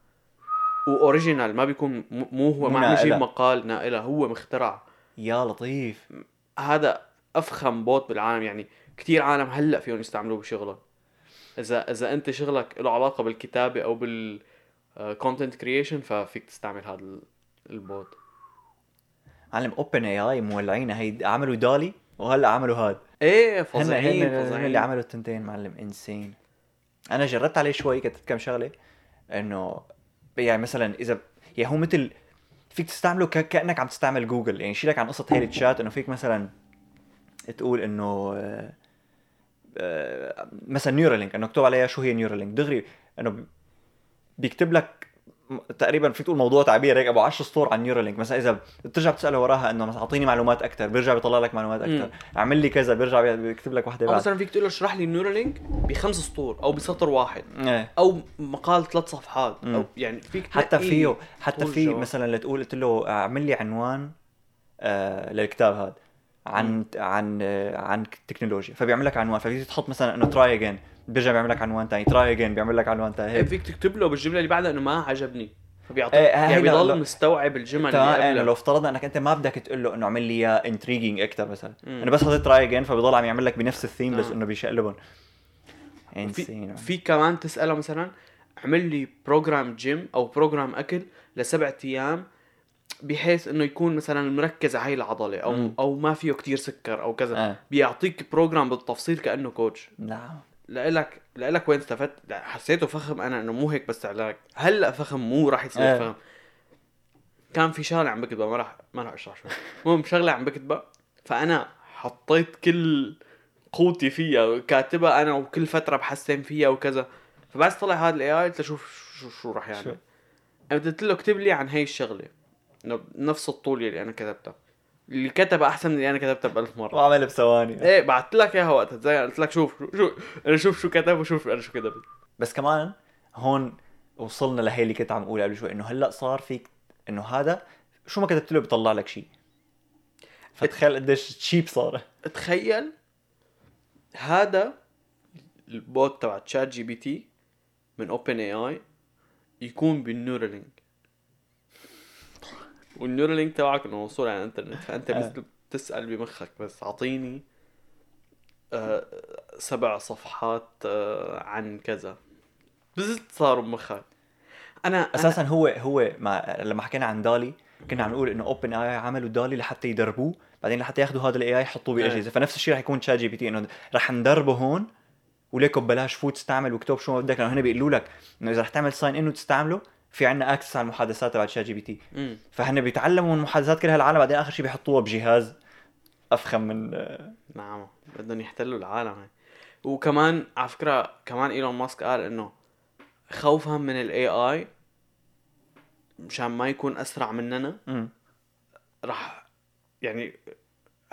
و original ما بيكون مو هو ما عم يجيب. مقال ناقله هو مخترع. يا لطيف. هذا أفخم bot بالعالم. يعني كثير عالم هلأ فيهم يستعملوه بشغلهم. إذا إذا أنت شغلك له علاقة بالكتابة أو بال content creation ففيك تستعمل هذا ال- ال bot. معلم OpenAI مولعين هي عملوا DALL-E وهلأ عملوا هاد. إيه فظيعين هن اللي فظيعين عملوا التنتين معلم insane أنا جربت عليه شوي كتبت كم شغلة إنه يعني مثلا اذا يعني هو مثل فيك تستعمله ك... كأنك عم تستعمل جوجل يعني شيلك عن قصة هي الشات إنه فيك مثلا تقول إنه آه، آه، مثلا Neuralink إنه اكتب عليها شو هي Neuralink دغري إنه بيكتب لك تقريبا فيك تقول موضوع تعبير هيك أبو 10 سطور عن Neuralink مثلا إذا بترجع بتسأله وراها إنه مثلا أعطيني معلومات أكثر بيرجع بيطلع لك معلومات أكثر اعمل لي كذا بيرجع بي- بيكتب لك وحده أو بعد مثلا فيك تقول له اشرح لي النيورالينك بخمس سطور أو بسطر واحد إيه. أو مقال ثلاث صفحات. أو مم. يعني فيك حتى فيه حتى في. مثلا لتقول قلت له اعمل لي عنوان آه للكتاب هذا. عن عن آه عن التكنولوجيا فبيعمل لك عنوان. فبيجي تحط مثلا إنه try again بيرجع بيعمل لك عنوان ثاني try again بيعمل لك عنوان ثاني إيه هيك فيك تكتب له بالجملة اللي بعدها إنه ما عجبني. فبيعطيك إيه، يعني هيدا لو- بيضل مستوعب الجمل اللي لو قبلها افترضنا إنك أنت ما بدك تقول له إنه اعمل لي إياه intriguing أكثر مثلا. مم. إنه بس حطيت try again فبيضل عم يعمل لك بنفس الثيم بس آه. إنه بيشقلبهم. في, في كمان تسأله مثلا اعمل لي program gym أو program أكل لسبعة أيام بحيث إنه يكون مثلا مركز على هاي العضلة أو مم. أو ما فيه كتير سكر أو كذا آه. بيعطيك program بالتفصيل كأنه coach نعم. لك لك وين استفدت؟ حسيته فخم أنا إنه مو هيك بس علاج. هلأ فخم مو راح يصير آه. فخم. كان في شغلة عم بكتبها ما راح ما راح أشرح شو المهم شغلة عم بكتبها فأنا حطيت كل قوتي فيها كاتبها أنا وكل فترة بحسن فيها وكذا. فبس طلع هذا ال AI قلت له شوف شو شو راح؟ يعمل. أنا قلت له اكتب لي عن هي الشغلة. نفس الطول اللي أنا كتبتها اللي كتبها أحسن من اللي أنا كتبتها بألف مرة. وعمل بثواني. إيه بعثت لك إياها وقتها. زي قلت لك شوف شو, شو أنا شوف شو كتب وشوف أنا شو كتبت. بس كمان هون وصلنا لهي اللي كنت عم أقول قبل شوي إنه هلأ صار فيك إنه هذا شو ما كتبت له بيطلع لك شيء فتخيل قديش cheap صار. تخيل هذا ال bot تبع ChatGPT من OpenAI يكون بال Neuralink وال Neuralink تبعك إنه موصول على الإنترنت فأنت بس آه. بتسأل بمخك بس أعطيني آه سبع صفحات آه عن كذا بس صاروا بمخك أنا أنا- أساسا هو هو ما لما حكينا عن DALL-E كنا عم نقول إنه OpenAI عملوا DALL-E لحتى يدربوه بعدين لحتى ياخذوا هذا ال AI يحطوه. باجهزه فنفس الشيء رح يكون ChatGPT إنه رح ندربه هون وليكو ببلاش فوت استعمل واكتب شو ما بدك لأنه هنا بيقولوا لك إنه إذا رح تعمل sign in وتستعمله في عندنا access على المحادثات تبع ChatGPT فهن بيتعلموا من محادثات كل هالعالم بعدين آخر شيء بيحطوها بجهاز أفخم من نعم بدهم يحتلوا العالم هاي. وكمان على فكرة كمان إيلون ماسك قال إنه خوفا من ال AI مشان ما يكون أسرع مننا. راح يعني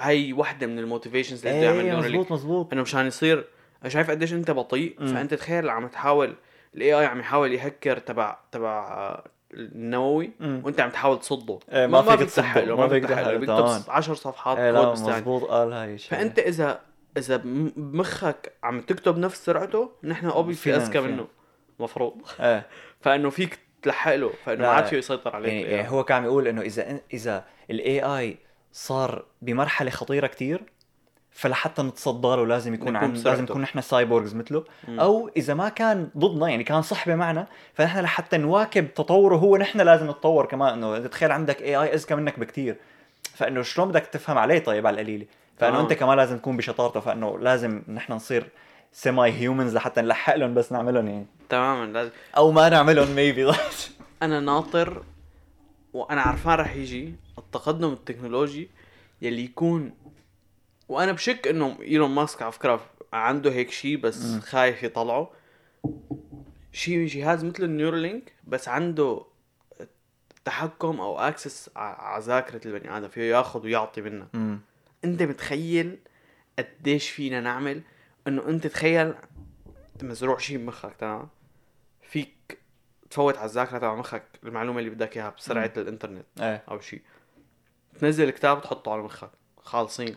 هاي وحدة من الموتيفيشنز اللي بده يعمل إيه نيورالينك مزبوط مزبوط إنه مشان يصير شايف قديش أنت بطيء. مم. فأنت تخيل عم تحاول الاي اي عم يحاول يهكر تبع تبع النووي مم. وانت عم تحاول تصده إيه، ما فيك ما ما فيك فيك تسحق له تحقق، بيكتب تمام. 10 صفحات إيه كود مزبوط قال هاي الشغلة. فأنت إذا إذا بم- بمخك عم تكتب نفس سرعته نحن اوبسلي فينا- أذكى. منه مفروض إيه فإنه فيك تلحق له فإنه ما عاد. فيه يسيطر عليك يعني, يعني. هو كان عم يقول إنه إذا إذا ال AI صار بمرحلة خطيرة كتير فلحتى نتصدى له لازم يكون عن. لازم نكون نحن cyborgs مثله. مم. أو إذا ما كان ضدنا يعني كان صحبه معنا فنحن لحتى نواكب تطوره هو نحن لازم نتطور كمان. إنه تخيل عندك AI أذكى منك بكتير. فإنه شلون بدك تفهم عليه طيب على القليلة؟ فإنه آه. أنت كمان لازم تكون بشطارته. فإنه لازم نحن نصير semi humans لحتى نلحق لهم بس نعملهم يعني. تماما لازم. أو ما نعملهم maybe أنا ناطر وأنا عرفان رح يجي التقدم التكنولوجي يلي يكون وأنا بشك إنه إيلون ماسك على فكرة عنده هيك شيء بس مم. خايف يطلعه. شيء جهاز مثل ال Neuralink بس عنده تحكم أو access على ذاكرة البني آدم فيه ياخذ ويعطي منها امم أنت متخيل قديش فينا نعمل إنه أنت تخيل مزروع شيء بمخك تمام؟ فيك تفوت على الذاكرة تبع مخك المعلومة اللي بدك إياها بسرعة الإنترنت إيه. أو شيء تنزل كتاب تحطه على مخك خالصين.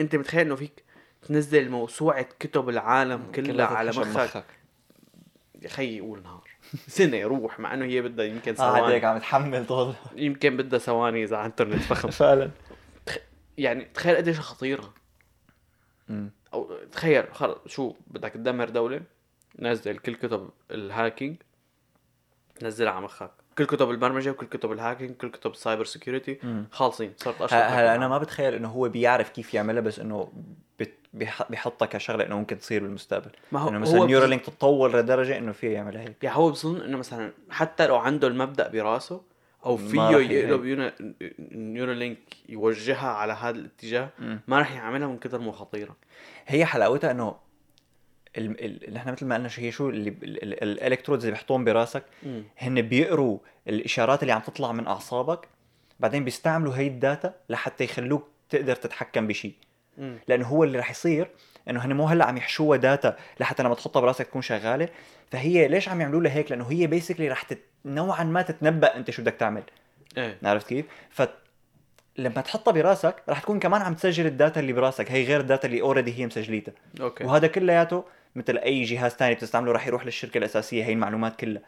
أنت متخيل إنه فيك تنزل موسوعة كتب العالم كلها على مخك؟ يا خيي قول نهار. سنة يروح مع إنه هي بدها يمكن آه هيك ثواني عم تحمل طول. يمكن بدها ثواني إذا على انترنت فخم. فعلا. يعني تخيل قديش خطيرة. أو تخيل خلص شو بدك تدمر دولة نزل كل كتب ال hacking نزلها على مخك. كل كتب البرمجة وكل كتب ال hacking كل كتب ال cyber security مم. خالصين. صرت اشهر هلا أنا ما بتخيل إنه هو بيعرف كيف يعملها بس إنه بيحطها كشغلة إنه ممكن تصير بالمستقبل. ما هو إنه مثلا Neuralink تتطور لدرجة إنه فيه يعمل هيك. يعني هو بظن إنه مثلا حتى لو عنده المبدأ براسه أو فيه يقلب Neuralink يوجهها على هذا الاتجاه. ما راح يعملها من كثر ما خطيرة هي حلاوتها إنه إحنا مثل ما قلنا شو هي شو اللي ال electrodes اللي بيحطوهم براسك. هن بيقروا الإشارات اللي عم تطلع من أعصابك بعدين بيستعملوا هي ال data لحتى يخلوك تقدر تتحكم بشيء. لأنه هو اللي رح يصير إنه هن مو هلأ عم يحشوها data لحتى لما تحطها براسك تكون شغالة. فهي ليش عم يعملوا لها هيك؟ لأنه هي basically رح تت... نوعا ما تتنبأ أنت شو بدك تعمل. إيه. عرفت كيف؟ لما تحطها براسك رح تكون كمان عم تسجل ال data اللي براسك. هي غير ال data اللي already هي مسجليتها. okay. وهذا كلياته مثل أي جهاز تاني بتستعمله رح يروح للشركة الأساسية هي المعلومات كلها.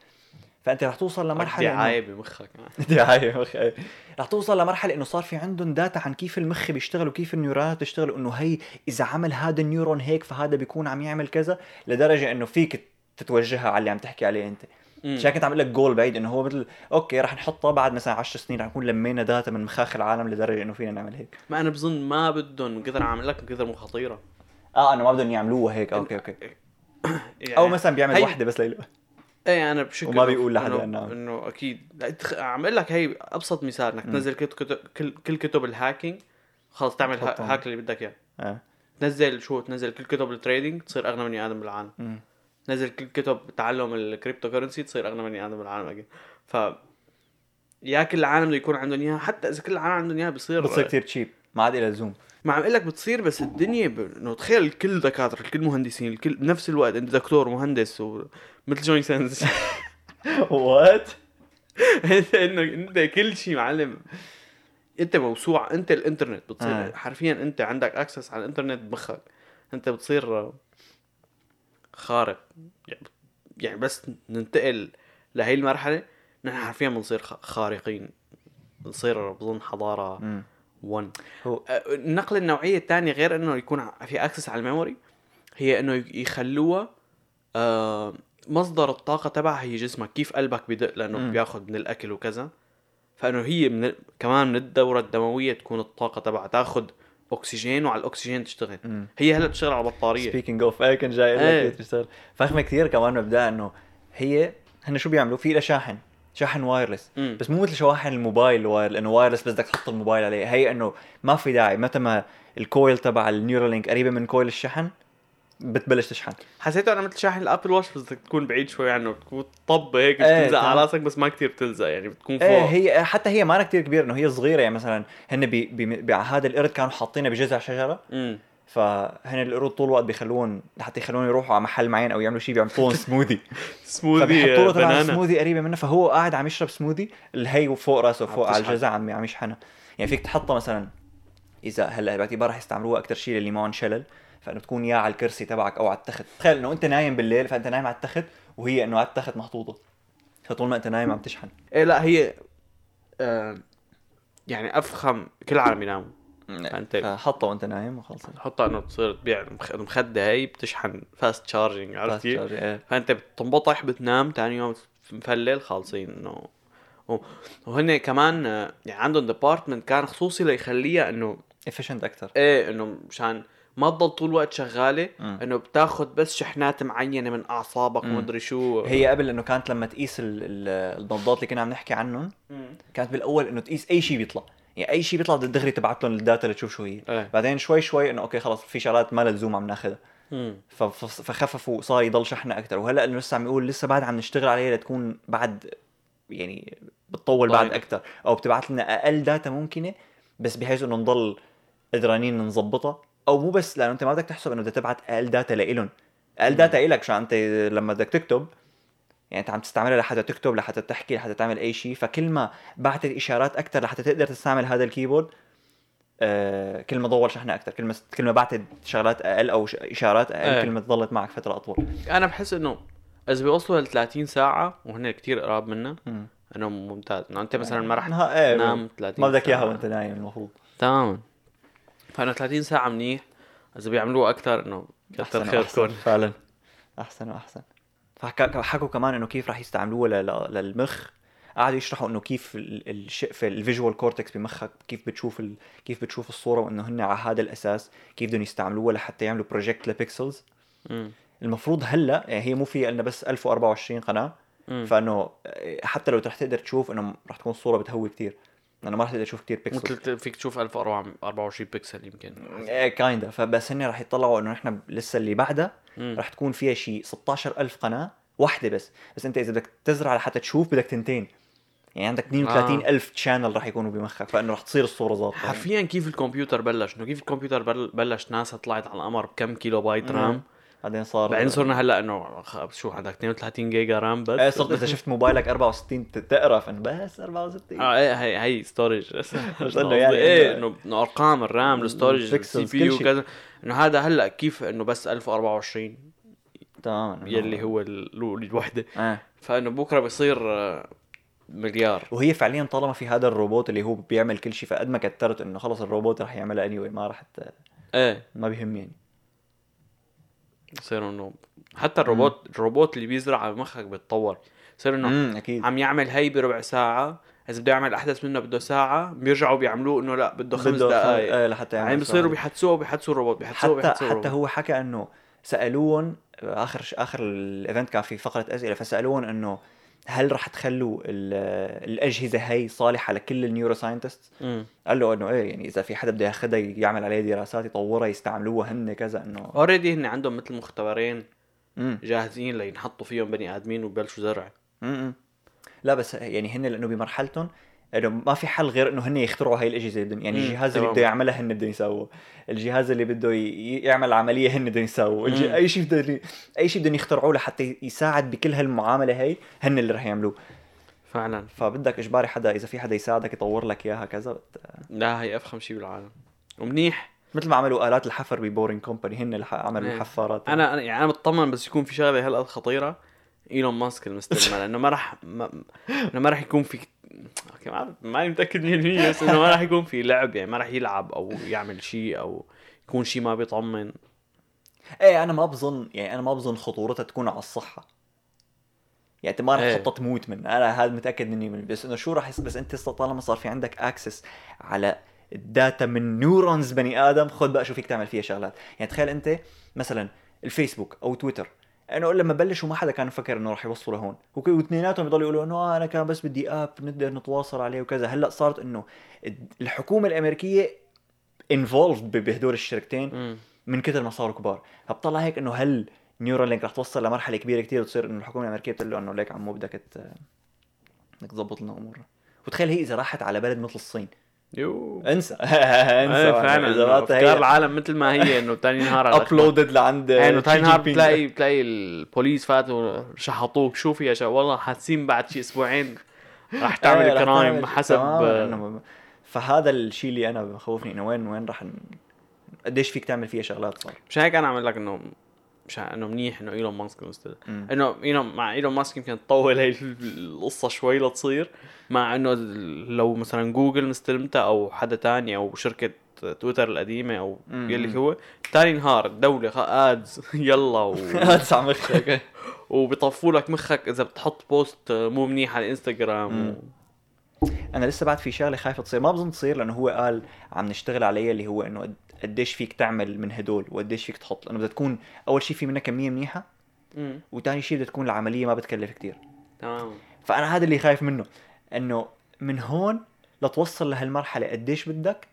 فأنت رح توصل لمرحلة دعاية بمخك. دعايه مخ إيه. رح توصل لمرحلة إنه صار في عندهم data عن كيف المخ بيشتغل وكيف ال neuronات بتشتغل انه هي إذا عمل هذا النيورون هيك فهذا بيكون عم يعمل كذا لدرجة إنه فيك تتوجهها على اللي عم تحكي عليه أنت. عشان كنت عم أقول لك جول بعيد إنه هو مثل أوكي رح نحطها بعد مثلا 10 سنين رح نكون لمينا داتا من مخاخ العالم لدرجة إنه فينا نعمل هيك. ما أنا بظن ما بدهم كثر عامل لك كثر مو خطيرة. آه إنه ما بدهم يعملوها هيك. أوكي أوكي. يعني أو مثلا بيعمل هي- وحدة بس ليلو إيه أنا بشكل وما بيقول لحدا إنه أكيد. لا تخ... عم أقول لك هي أبسط مثال إنك. تنزل كتب كل, كل كتب الهاكينج خلص تعمل. هاك اللي بدك إياه. آه. تنزل شو تنزل كل كتب ال trading تصير أغنى بني آدم بالعالم. نزل كل كتب تعلم ال cryptocurrency تصير أغنى بني آدم بالعالم أكيد. ف يا كل العالم بده يكون عندهم إياها حتى إذا كل العالم عندهم إياها بصير بتصير كثير cheap ما عاد لها لزوم ما عم أقول لك بتصير بس الدنيا ب... إنه تخيل الكل دكاترة الكل مهندسين الكل بنفس الوقت انت دكتور ومهندس ومثل جوني سينز what انت إنه أنت كل شيء معلم. أنت موسوعة أنت الإنترنت بتصير. آه. حرفيا أنت عندك access على الإنترنت بمخك. أنت بتصير خارق. يعني يعني بس ننتقل لهي المرحلة نحن حرفيا بنصير خارقين. بنصير بظن حضارة 1 هو النقلة النوعية الثانية غير إنه يكون في access على ال memory هي إنه يخلوها آه، مصدر الطاقة تبعها هي جسمك. كيف قلبك بدق؟ لأنه مم. بياخذ من الأكل وكذا. فإنه هي من ال- كمان من الدورة الدموية تكون الطاقة تبعها تاخذ أكسجين وعلى الأكسجين تشتغل. مم. هي هلا بتشتغل على بطاريه speaking of هيك كان جاي إيه. لك تشتغل؟ فخمة كثير كمان مبدأ إنه هي هن شو بيعملوا؟ في لها شاحن شاحن wireless مم. بس مو مثل شواحن الموبايل ال wire لأنه wireless بس بدك تحط الموبايل عليه. هي إنه ما في داعي. متى ما ال coil تبع النيورالينك قريبة من coil الشحن بتبلش تشحن. حسيته أنا مثل شاحن ال Apple Watch بس بدك تكون بعيد شوي عنه بتكون طب هيك إيه، بتلزق على. راسك بس ما كتير بتلزق يعني بتكون فوق. إيه هي حتى هي ما كتير كبيرة إنه هي صغيرة يعني مثلا هن ب بهذا القرد كانوا حاطينها بجذع شجرة امم فهن القرود طول الوقت بيخلوهم لحتى يخلوهم يروحوا على محل معين أو يعملوا شيء بيعملوا smoothie smoothie فبيحطوا له بنانا السموذي قريبة منه فهو قاعد عم يشرب سموذي الهي فوق راسه فوق على. الجذع عم عم يشحنها. يعني فيك تحطها مثلا إذا هلأ باعتبار رح يستعملوها أكثر شيء للي معهم شلل. فإنه تكون يا على الكرسي تبعك أو على التخت. تخيل إنه أنت نايم بالليل فأنت نايم على التخت وهي إنه على التخت محطوطة. فطول ما أنت نايم عم تشحن. إيه لا هي آه يعني أفخم كل العالم يناموا. فأنت فحطها وأنت نايم وخلص. تحطها إنه تصير تبيع المخ- المخده هي بتشحن fast charging عرفت؟ إيه. فأنت بتنبطح بتنام ثاني يوم مفلل خالصين إنه. وهن كمان آه، يعني عندهم department كان خصوصي ليخليها إنه efficient أكثر إيه إنه مشان ما تضل طول الوقت شغالة. إنه بتاخذ بس شحنات معينة من أعصابك. ومدري شو. هي قبل إنه كانت لما تقيس ال- ال- النبضات اللي كنا عم نحكي عنهم. كانت بالأول إنه تقيس أي شيء بيطلع. يعني أي شيء بيطلع دغري تبعت لهم ال data لتشوف شو هي. إيه. بعدين شوي شوي إنه أوكي خلص في شغلات ما لزوم عم ناخذها. فخففوا صار يضل شحنة أكثر وهلأ إنه لسه عم يقول لسه بعد عم نشتغل عليها لتكون بعد يعني بتطول بعد. أكثر أو بتبعت لنا أقل data ممكنة بس بحيث إنه نضل قدرانين نظبطها. أو مو بس لأنه أنت ما بدك تحسب إنه بدك تبعت أقل data لإلهم. أقل data إلك عشان أنت لما بدك تكتب يعني أنت عم تستعملها لحتى تكتب لحتى تحكي لحتى تعمل أي شيء. فكل ما بعتت إشارات أكثر لحتى تقدر تستعمل هذا ال keyboard آه كل ما ضول شحنة أكثر كل ما كل ما بعتت شغلات أقل أو إشارات أقل إيه. كل ما ضلت معك فترة أطول. أنا بحس إنه إذا بيوصلوا ل 30 ساعة وهن كتير قراب منا. إنه ممتاز. إنه أنت مثلا ما رح ها إيه تنام 30 ما بدك. إياها وأنت نايم المفروض. تماما. فأنا 30 ساعة منيح إذا بيعملوه أكثر إنه أحسن خيركم. فعلا. أحسن وأحسن. فحكى حكوا كمان إنه كيف راح يستعملوها للمخ. قعدوا يشرحوا إنه كيف ال- الش... في ال visual cortex بمخك كيف بتشوف ال... كيف بتشوف الصورة وإنه هن على هذا الأساس كيف بدهم يستعملوها لحتى يعملوا project ل pixels. المفروض هلأ يعني هي مو في لنا بس 1024 قناة مم. فإنه حتى لو رح تقدر تشوف إنه رح تكون الصورة بتهوي كتير. لأنه ما رح تقدر تشوف كتير pixels مثل فيك تشوف 1024 بكسل يمكن. إيه kinda فبس هن رح يطلعوا إنه نحن لسه اللي بعدها. رح تكون فيها شيء 16000 قناة واحدة بس. بس أنت إذا بدك تزرع لحتى تشوف بدك تنتين. يعني عندك 32000 channel رح يكونوا بمخك فإنه رح تصير الصورة ظابطه حرفيا كيف الكمبيوتر بلش؟ إنه كيف الكمبيوتر بل- بلش ناسا طلعت على القمر بكم كيلو بايت مم. RAM؟ بعدين صار بعدين صرنا هلأ إنه شو عندك 32 جيجا RAM بس؟ إيه صرت إذا شفت موبايلك 64 ت- تقرف انه بس 64 آه إيه هي هي storage بس إنه يعني إيه إنه أرقام ال RAM ال storage ال CPU. كذا. إنه هذا هلأ كيف إنه بس 1024 تمام. يلي هو ال- الوحدة. إيه. فإنه بكرة بصير آه، مليار. وهي فعليا طالما في هذا الروبوت اللي هو بيعمل كل شيء فقد ما كترت إنه خلص الروبوت رح يعملها اني ما رح ت... إيه. ما بيهم يعني. بصير إنه حتى الروبوت الروبوت اللي بيزرع على مخك بيتطور بصير إنه أكيد. عم يعمل هي بربع ساعة إذا بده يعمل أحدث منه بده ساعة بيرجعوا بيعملوه إنه لا بده خمس دقائق إيه لحتى يعمل يعني بصيروا. بيحدثوه بيحدثوا الروبوت بيحدثوه حتى بيحدثوا حتى هو حكى إنه سألوهم آخر آخر ال event كان في فقرة أسئلة فسألوهم إنه هل رح تخلوا ال- الأجهزة هي صالحة لكل ال neuroscientist امم قال له إنه إيه يعني إذا في حدا بده ياخذها يعمل عليها دراسات يطورها يستعملوها هن كذا إنه already هن عندهم مثل مختبرين امم جاهزين لينحطوا فيهم بني آدمين وبلشوا زرع. امم لا بس يعني هن لأنه بمرحلتهم إنه ما في حل غير إنه هن يخترعوا هاي الاجهزه اللي بدهم يعني مم، الجهاز اللي. بده يعملها هن بدهم يسووه الجهاز اللي بده يعمل عملية هن بدهم يسووه. أي شيء بدهم أي شيء بدهم يخترعوه لحتى يساعد بكل هالمعاملة هي هن اللي رح يعملوه. فعلا. فبدك إجباري حدا إذا في حدا يساعدك يطور لك إياها كذا بت- لا هي أفخم شيء بالعالم. ومنيح. مثل ما عملوا آلات الحفر ببورين كومباني هن اللي عملوا. الحفارات. أنا أنا- يعني أنا مطمن بس يكون في شغلة هالقد خطيرة إيلون ماسك المستلمة لأنه ما راح ما... ما راح يكون في أوكي ما ماني متأكد 100% بس إنه ما راح يكون في لعب يعني ما راح يلعب أو يعمل شيء أو يكون شيء ما بيطمن. إيه أنا ما بظن يعني أنا ما بظن خطورتها تكون على الصحة. يعني أنت ما رح إيه. تحطها تموت من أنا هذا متأكد مني من بس إنه شو رح يصير؟ بس أنت طالما صار في عندك access على ال data من neurons بني آدم خذ بقى شو فيك تعمل فيها شغلات. يعني تخيل أنت مثلا الفيسبوك أو تويتر. انه لما بلشوا ما حدا كان مفكر انه راح يوصلوا لهون. واثنيناتهم يضلوا يقولوا إنه آه أنا كان بس بدي app نقدر نتواصل عليه وكذا. هلأ صارت إنه الحكومة الأمريكية involved بهدول الشركتين. من كثر ما صاروا كبار. فبطلع هيك إنه هل نيورالينك رح توصل لمرحلة كبيرة كتير وتصير إنه الحكومة الأمريكية بتقول له إنه ليك عمو بدك بدك تظبط لنا أمورنا. وتخيل هي إذا راحت على بلد مثل الصين. يو. انسى. انسى إيه فعلا. إذا أفكار العالم مثل ما هي إنه تاني نهار. ابلودد لعند يعني إنه تاني شي نهار. بتلاقي بتلاقي البوليس فاتوا شحطوك. شوف يا شباب والله حاسين بعد شي أسبوعين رح تعمل إيه، رح كرايم تعمل- حسب فهذا الشيء اللي أنا بخوفني إنه وين وين رح. قديش فيك تعمل فيها شغلات صار؟ مش هيك أنا عم لك إنه مش إنه منيح إنه إيلون ماسك. إنه ايلون مع إيلون ماسك يمكن تطول هي القصة شوي لتصير مع إنه لو مثلا جوجل مستلمتها أو حدا تاني أو شركة تويتر القديمة أو. يلي هو تاني نهار الدولة ads يلا و... هذا عم مخك وبيطفوا لك مخك إذا بتحط post مو منيح على الانستغرام. أنا لسه بعد في شغلة خايفة تصير ما بظن تصير لأنه هو قال عم نشتغل عليها اللي هو إنه قديش فيك تعمل من هدول وقديش فيك تحط لأنه بدها تكون أول شيء في منها كميه منيحة. وثاني شيء بدها تكون العملية ما بتكلف كتير. تمام. فأنا هذا اللي خايف منه إنه من هون لتوصل لهالمرحلة قديش بدك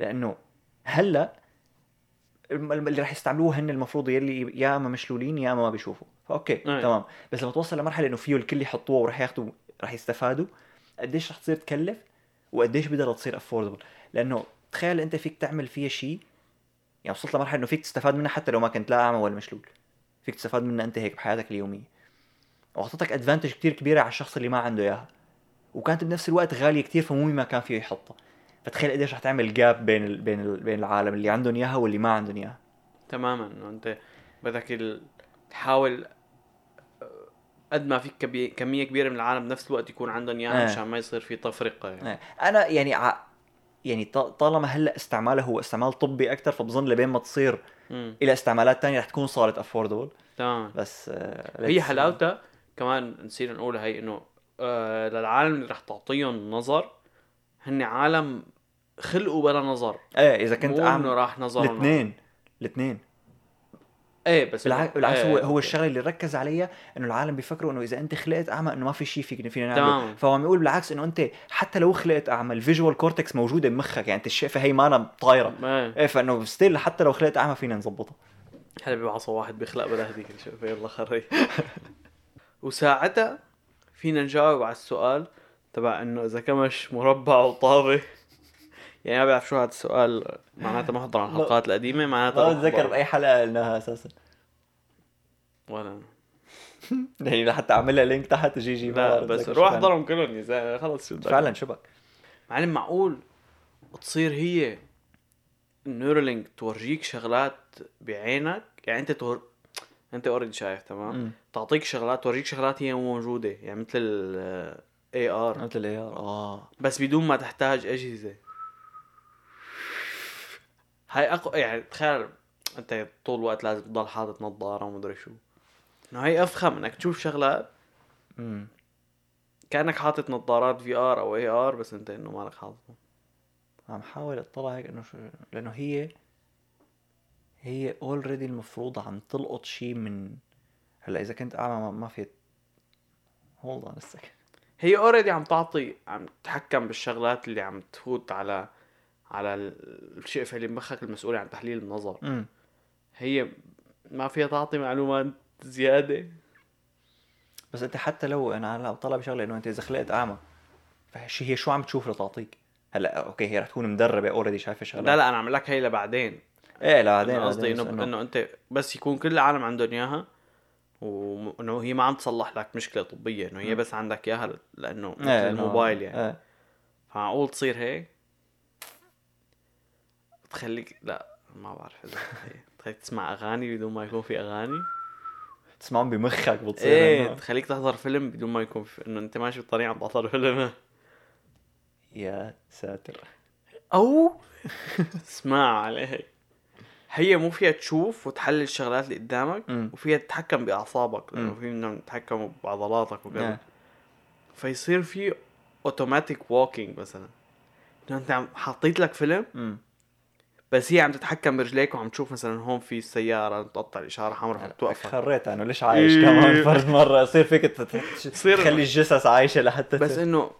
لأنه هلأ اللي راح يستعملوه هن المفروض يلي يا اما مشلولين يا اما ما بيشوفوا. ف okay أي. تمام. بس لما توصل لمرحلة إنه فيه الكل يحطوه وراح ياخذوا راح يستفادوا قديش رح تصير تكلف وقديش بدها تصير affordable لأنه تخيل أنت فيك تعمل فيها شيء يعني وصلت لمرحلة إنه فيك تستفاد منها حتى لو ما كنت لا اعمى ولا مشلول فيك تستفاد منها أنت هيك بحياتك اليومية وأعطتك ادفانتج كتير كبيرة على الشخص اللي ما عنده إياها وكانت بنفس الوقت غالية كتير فمو ما كان فيه يحطها فتخيل قديش رح تعمل جاب بين ال... بين ال... بين العالم اللي عندهم إياها واللي ما عندهم إياها تماما إنه أنت بدك. تحاول قد ما فيك. كمية كبيرة من العالم بنفس الوقت يكون عندهم إياها إيه. مشان ما يصير في تفرقه يعني. إيه. أنا يعني ع... يعني طالما هلأ استعماله هو استعمال طبي أكثر فبظن لبين ما تصير مم. إلى استعمالات تانية رح تكون صارت affordable تمام. بس آه، هي حلاوتها كمان نسينا نقول هي إنه آه للعالم اللي رح تعطيهم نظر هن عالم خلقوا بلا نظر. إيه إذا كنت أعمى راح نظرهم. الاثنين الاثنين. إيه بس بالعكس بالعكس إيه، هو هو okay. الشغلة اللي ركز عليها إنه العالم بيفكروا إنه إذا أنت خلقت أعمى إنه ما في شيء فيك فينا. نعمله. فهو عم يقول بالعكس إنه أنت حتى لو خلقت أعمى ال visual cortex موجودة بمخك يعني أنت الشقفه هي ما طايرة. إيه إيه فإنه still حتى لو خلقت أعمى فينا نظبطها. هلا بيبعصوا واحد بيخلق بلا هديك الشقفه يلا خري. وساعتها فينا نجاوب على السؤال تبع إنه إذا كمش مربع وطابه يعني ما بعرف شو هذا السؤال معناته ما حضر على الحلقات القديمة معناته ما بتذكر. بأي حلقة قلناها أساسا. ولا. يعني حتى اعمل لها link تحت GG لا بس روح احضرهم كلهم يا زلمة خلص شو بدك. فعلا شبك. معلم معقول تصير هي النيورالينك تورجيك شغلات بعينك؟ يعني أنت تور... أنت already شايف تمام؟ مم. تعطيك شغلات تورجيك شغلات هي مو موجودة يعني مثل ال AR مثل ال AR آه. بس بدون ما تحتاج أجهزة. هاي اقوى يعني تخيل أنت طول الوقت لازم تضل حاطط نظارة ومدري شو. إنه هي أفخم إنك تشوف شغلات امم كأنك حاطط نظارات VR أو AR بس أنت إنه مالك حاططهم عم حاول أطلع هيك إنه شو لأنه هي هي already المفروض عم تلقط شيء من هلأ إذا كنت أعمى ما- ما في hold on second هي already عم تعطي عم تتحكم بالشغلات اللي عم تفوت على على ال- الشقفه اللي بمخك المسؤوله عن تحليل النظر. امم هي ما فيها تعطي معلومات زيادة. بس انت حتى لو أنا هلا بطلع بشغلة انه انت اذا خلقت اعمى فشي هي شو عم تشوف لتعطيك هلا okay هي رح تكون مدربة already شايفة شغلات لا لا أنا عم لك هي لبعدين. إيه لا بعدين أنا قصدي إنه إنه أنت بس يكون كل العالم عندهم إياها وإنه هي ما عم تصلح لك مشكلة طبية إنه هي. بس عندك إياها لأنه مثل إيه، الموبايل يعني. إيه. فمعقول تصير هيك. تخليك لا ما بعرف إذا هي. تخليك تسمع أغاني بدون ما يكون في أغاني. تسمعهم بمخك بتصير إيه تخليك تحضر فيلم بدون ما يكون في إنه أنت ماشي بالطريق عم تحضر فيلم. يا ساتر. أو! اسمع عليه هي مو فيها تشوف وتحلل الشغلات اللي قدامك مم. وفيها تتحكم بأعصابك. لأنه. في منهم يتحكموا بعضلاتك وكذا. إيه. فيصير في automatic walking مثلا. أنت عم حطيت لك فيلم امم بس هي عم تتحكم برجليك وعم تشوف مثلا هون في السيارة تقطع الإشارة حمراء فتوقفك خريت انه ليش عايش إيه. كمان فرد مرة؟ يصير فيك تصير- تخلي الجثث عايشة لحتى بس إنه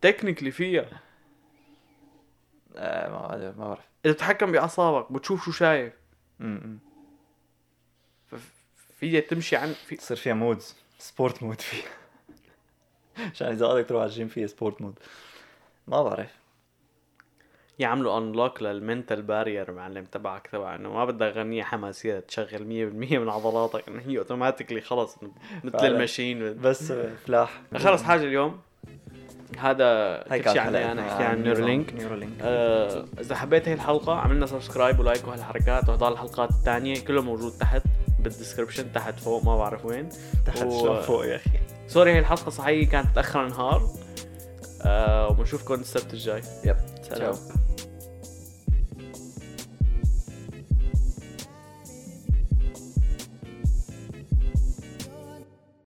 technically فيها. آه، ما ما بعرف. إذا بتتحكم بأعصابك بتشوف شو شايف. م- م. فيها تمشي عن في تصير فيها modes sport mode فيها. عشان إذا بدك تروح على الجيم فيها sport mode ما بعرف. يعملوا unlock لل mental barrier معلم تبعك تبع إنه ما بدك غنية حماسية تشغل 100% من عضلاتك. إنه هي automatically خلص مثل. ال machine. بس فلاح. خلص حاجة اليوم. هذا كل شيء عني أنا أحكي عن نيورلينك آه، إذا حبيت هي الحلقة عملنا subscribe و like وهالحركات واحضر الحلقات الثانية كله موجود تحت بال description تحت فوق ما بعرف وين. تحت و- فوق يا أخي. sorry هي الحلقة صحيح كانت تأخر نهار آه وبنشوفكم السبت الجاي. yep. سلام. تشاو.